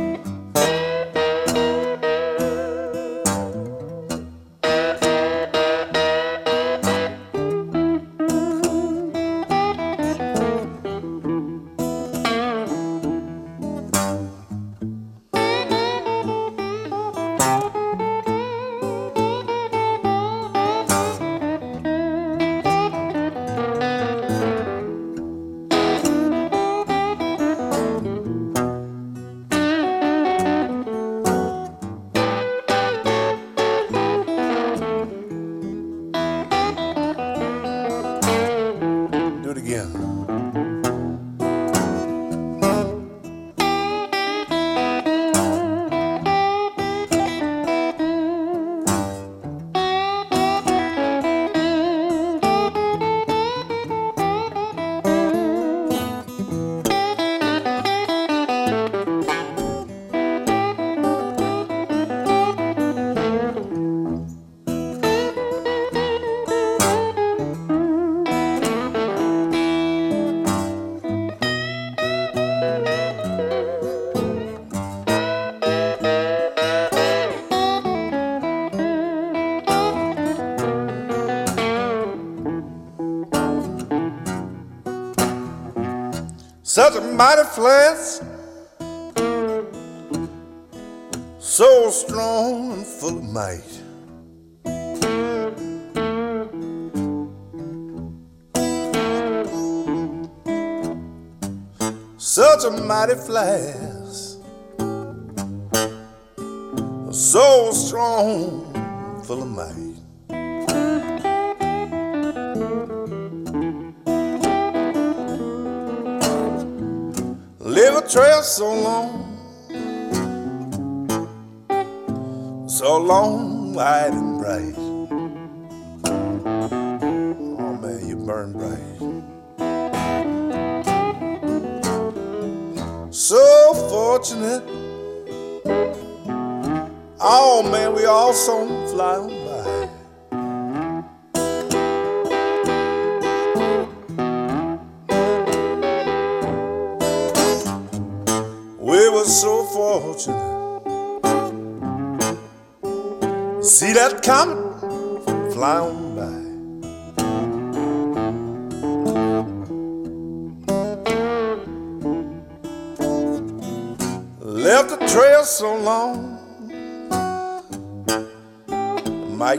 Such a mighty flash, so strong and full of might. Such a mighty flash, so strong, full of might. Trail so long, so long, wide and bright. Oh man, you burn bright. So fortunate. Oh man, we all so fly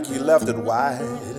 You left it wide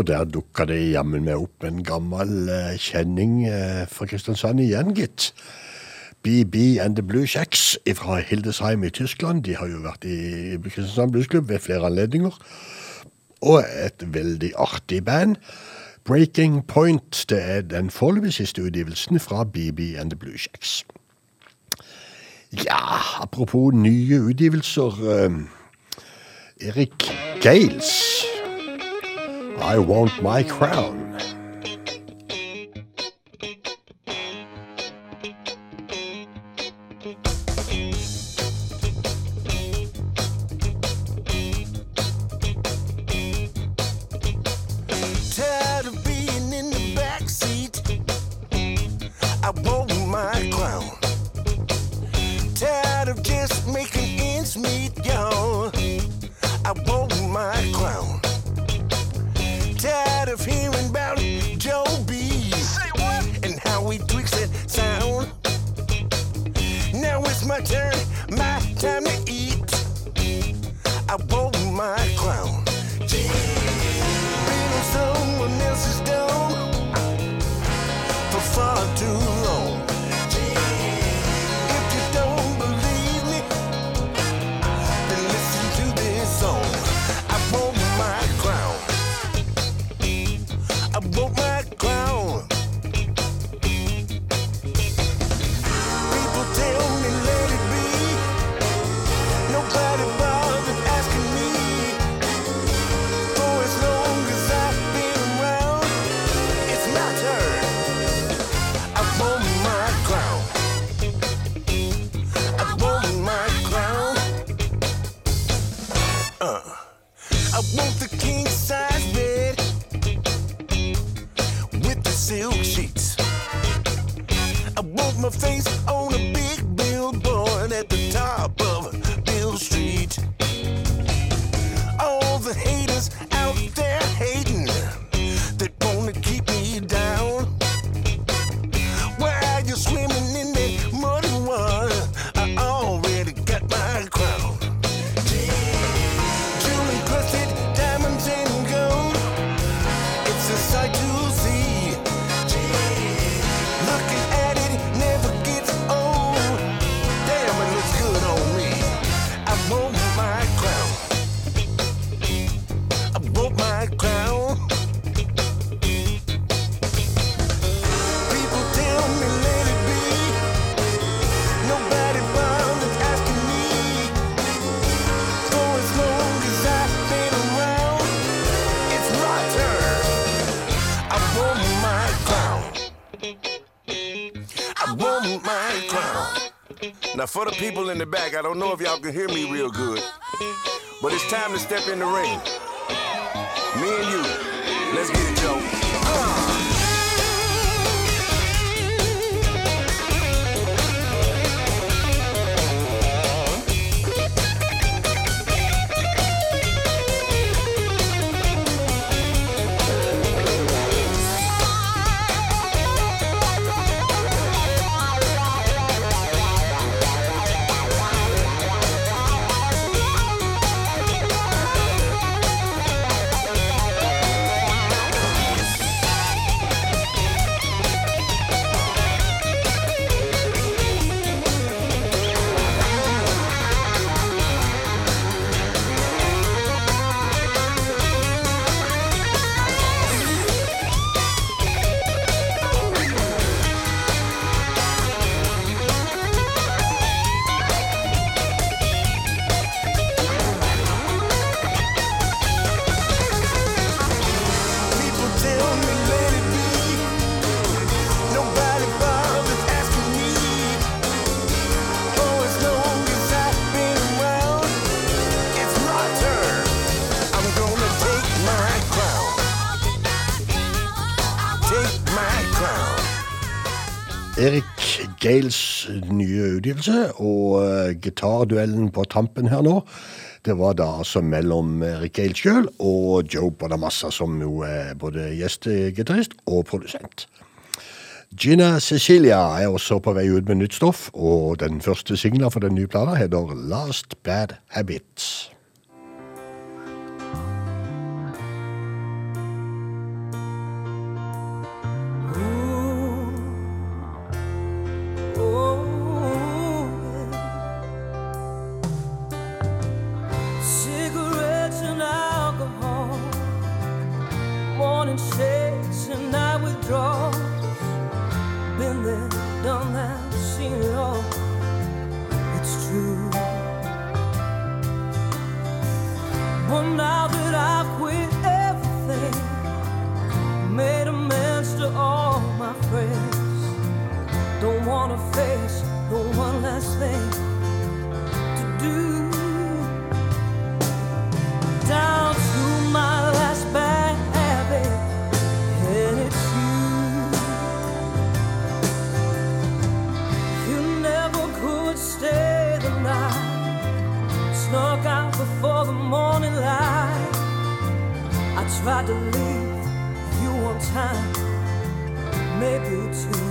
og der dukka det jammen meg opp en gammel eh, kjenning eh, fra Kristiansand igjen, gitt. BB and the Blue Shacks fra Hildesheim i Tyskland. De har jo vært i Kristiansand Bluesklubb ved flere anledninger. Og et veldig artig band. Breaking Point det er den foreløpig siste utgivelsen fra BB and the Blue Shacks Ja, apropos nye utgivelser. Eh, Erik Gales I want my crown. people in the back, I don't know if y'all can hear me real good, but it's time to step in the ring. Me and you, let's get it, Joe. utgivelse, og eh, gitarduellen på tampen her nå, det var da altså mellom Rick Gale sjøl og Joe Bonamassa, som jo er både gjestegitarist og produsent. Gina Cecilia er også på vei ut med nytt stoff, og den første singla for den nye plata heter Last Bad Habits». tried to leave you one time, maybe two.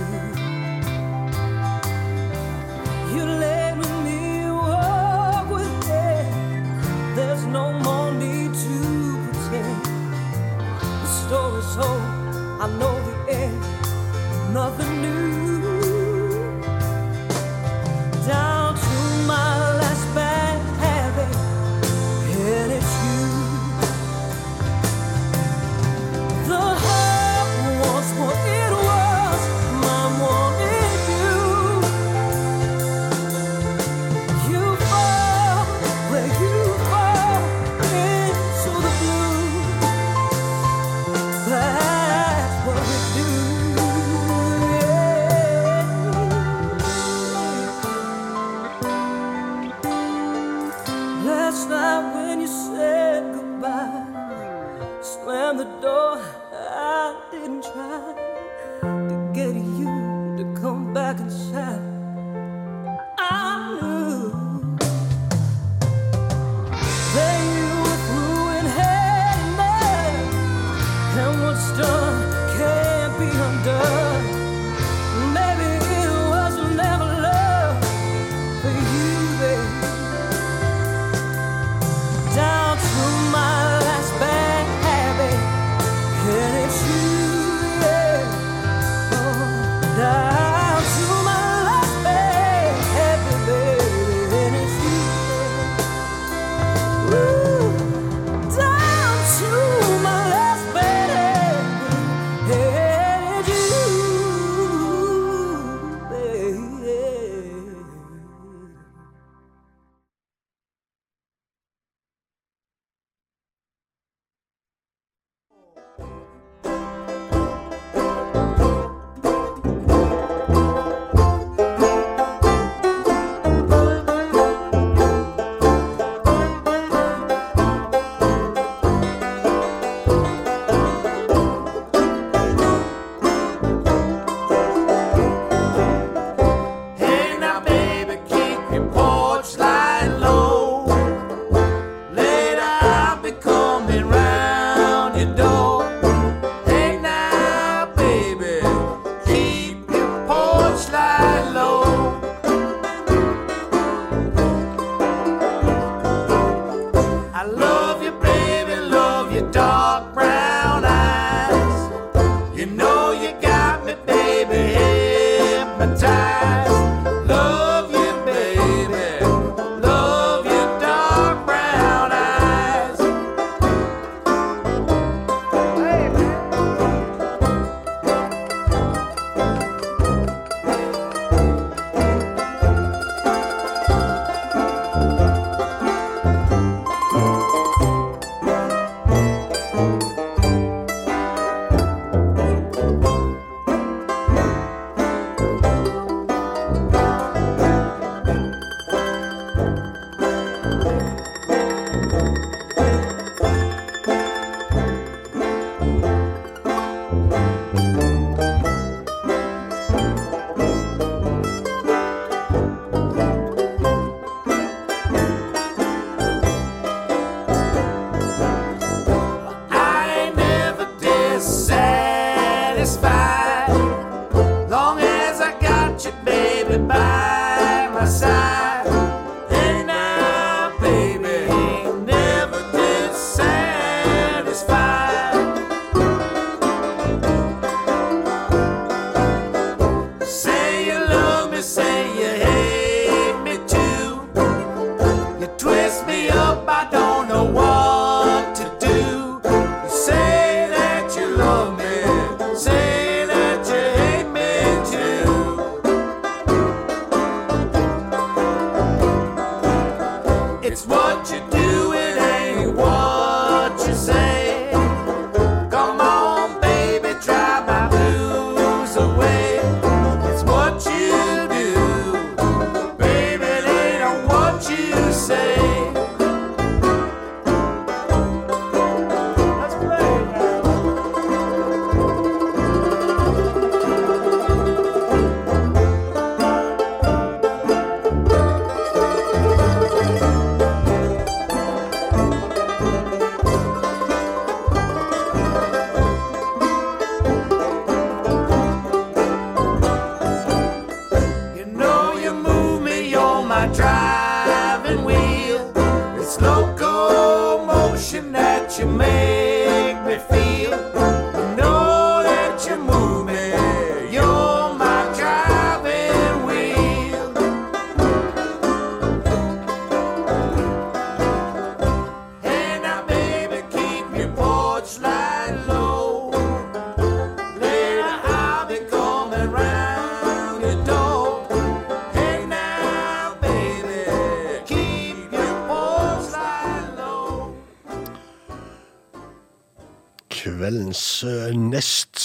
You let me walk with it. There's no more need to pretend. The story's told. I know the end. Nothing new.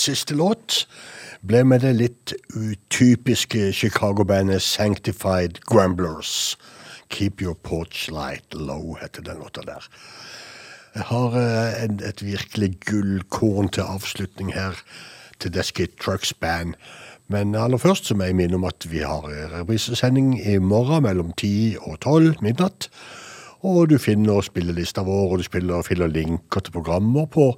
Siste låt ble med det litt utypiske Chicago-bandet Sanctified Gramblers. Keep Your Porch Light Low heter den låta der. Jeg har eh, en, et virkelig gullkorn til avslutning her til Deskit Trucks Band. Men aller først så må jeg minne om at vi har eh, reprisesending i morgen mellom 10 og 12 midnatt. Og du finner spillelista vår, og du spiller, finner linker til programmer på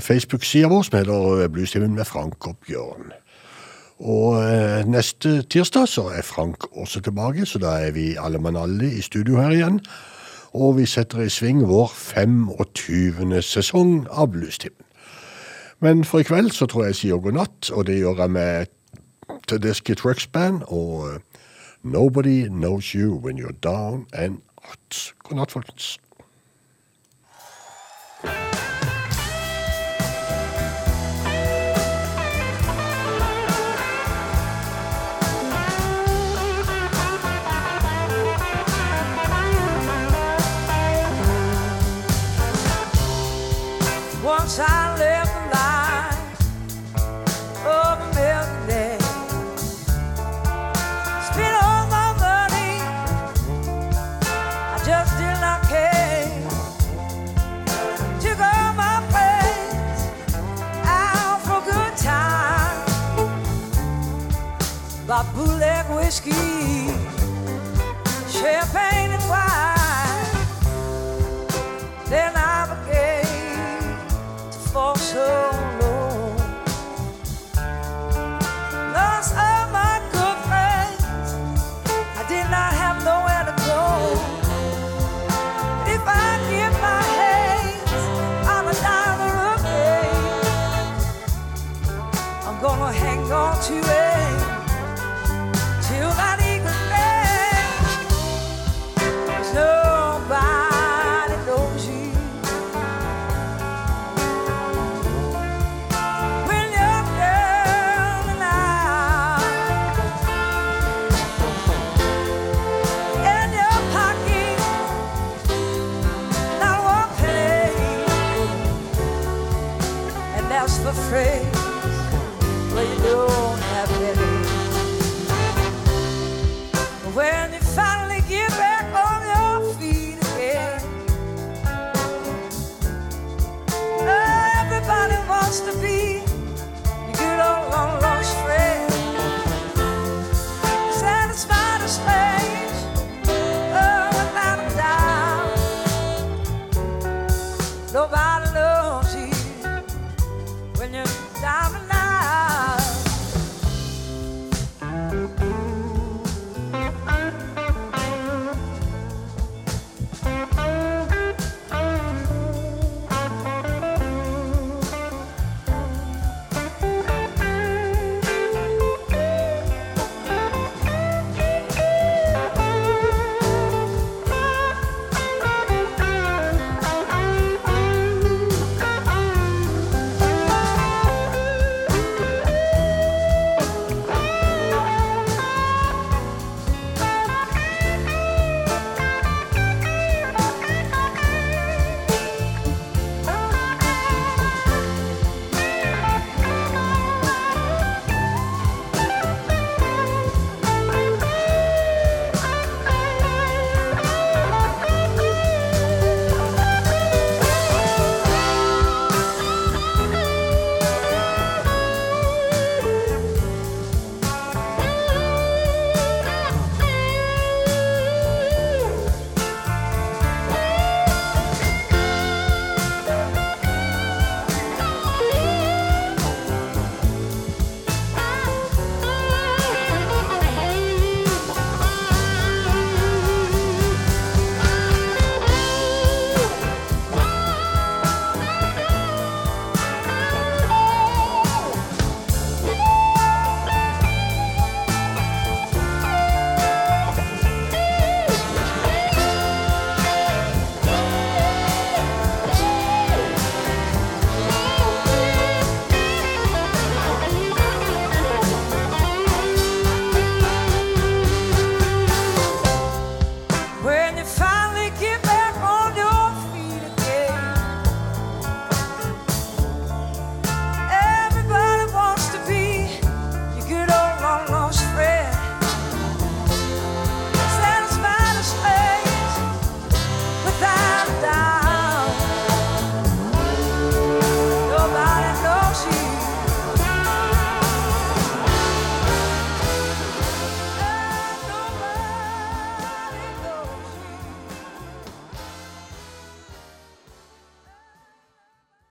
Facebook-sida vår som heter Bluestimen med Frank og Bjørn. Og eh, neste tirsdag så er Frank også tilbake, så da er vi alle mann alle i studio her igjen. Og vi setter i sving vår 25. sesong av Bluestimen. Men for i kveld så tror jeg jeg sier god natt, og det gjør jeg med Tedeschi Trucks Band og eh, Nobody Knows You When You're Down and Out. God natt, folkens. Once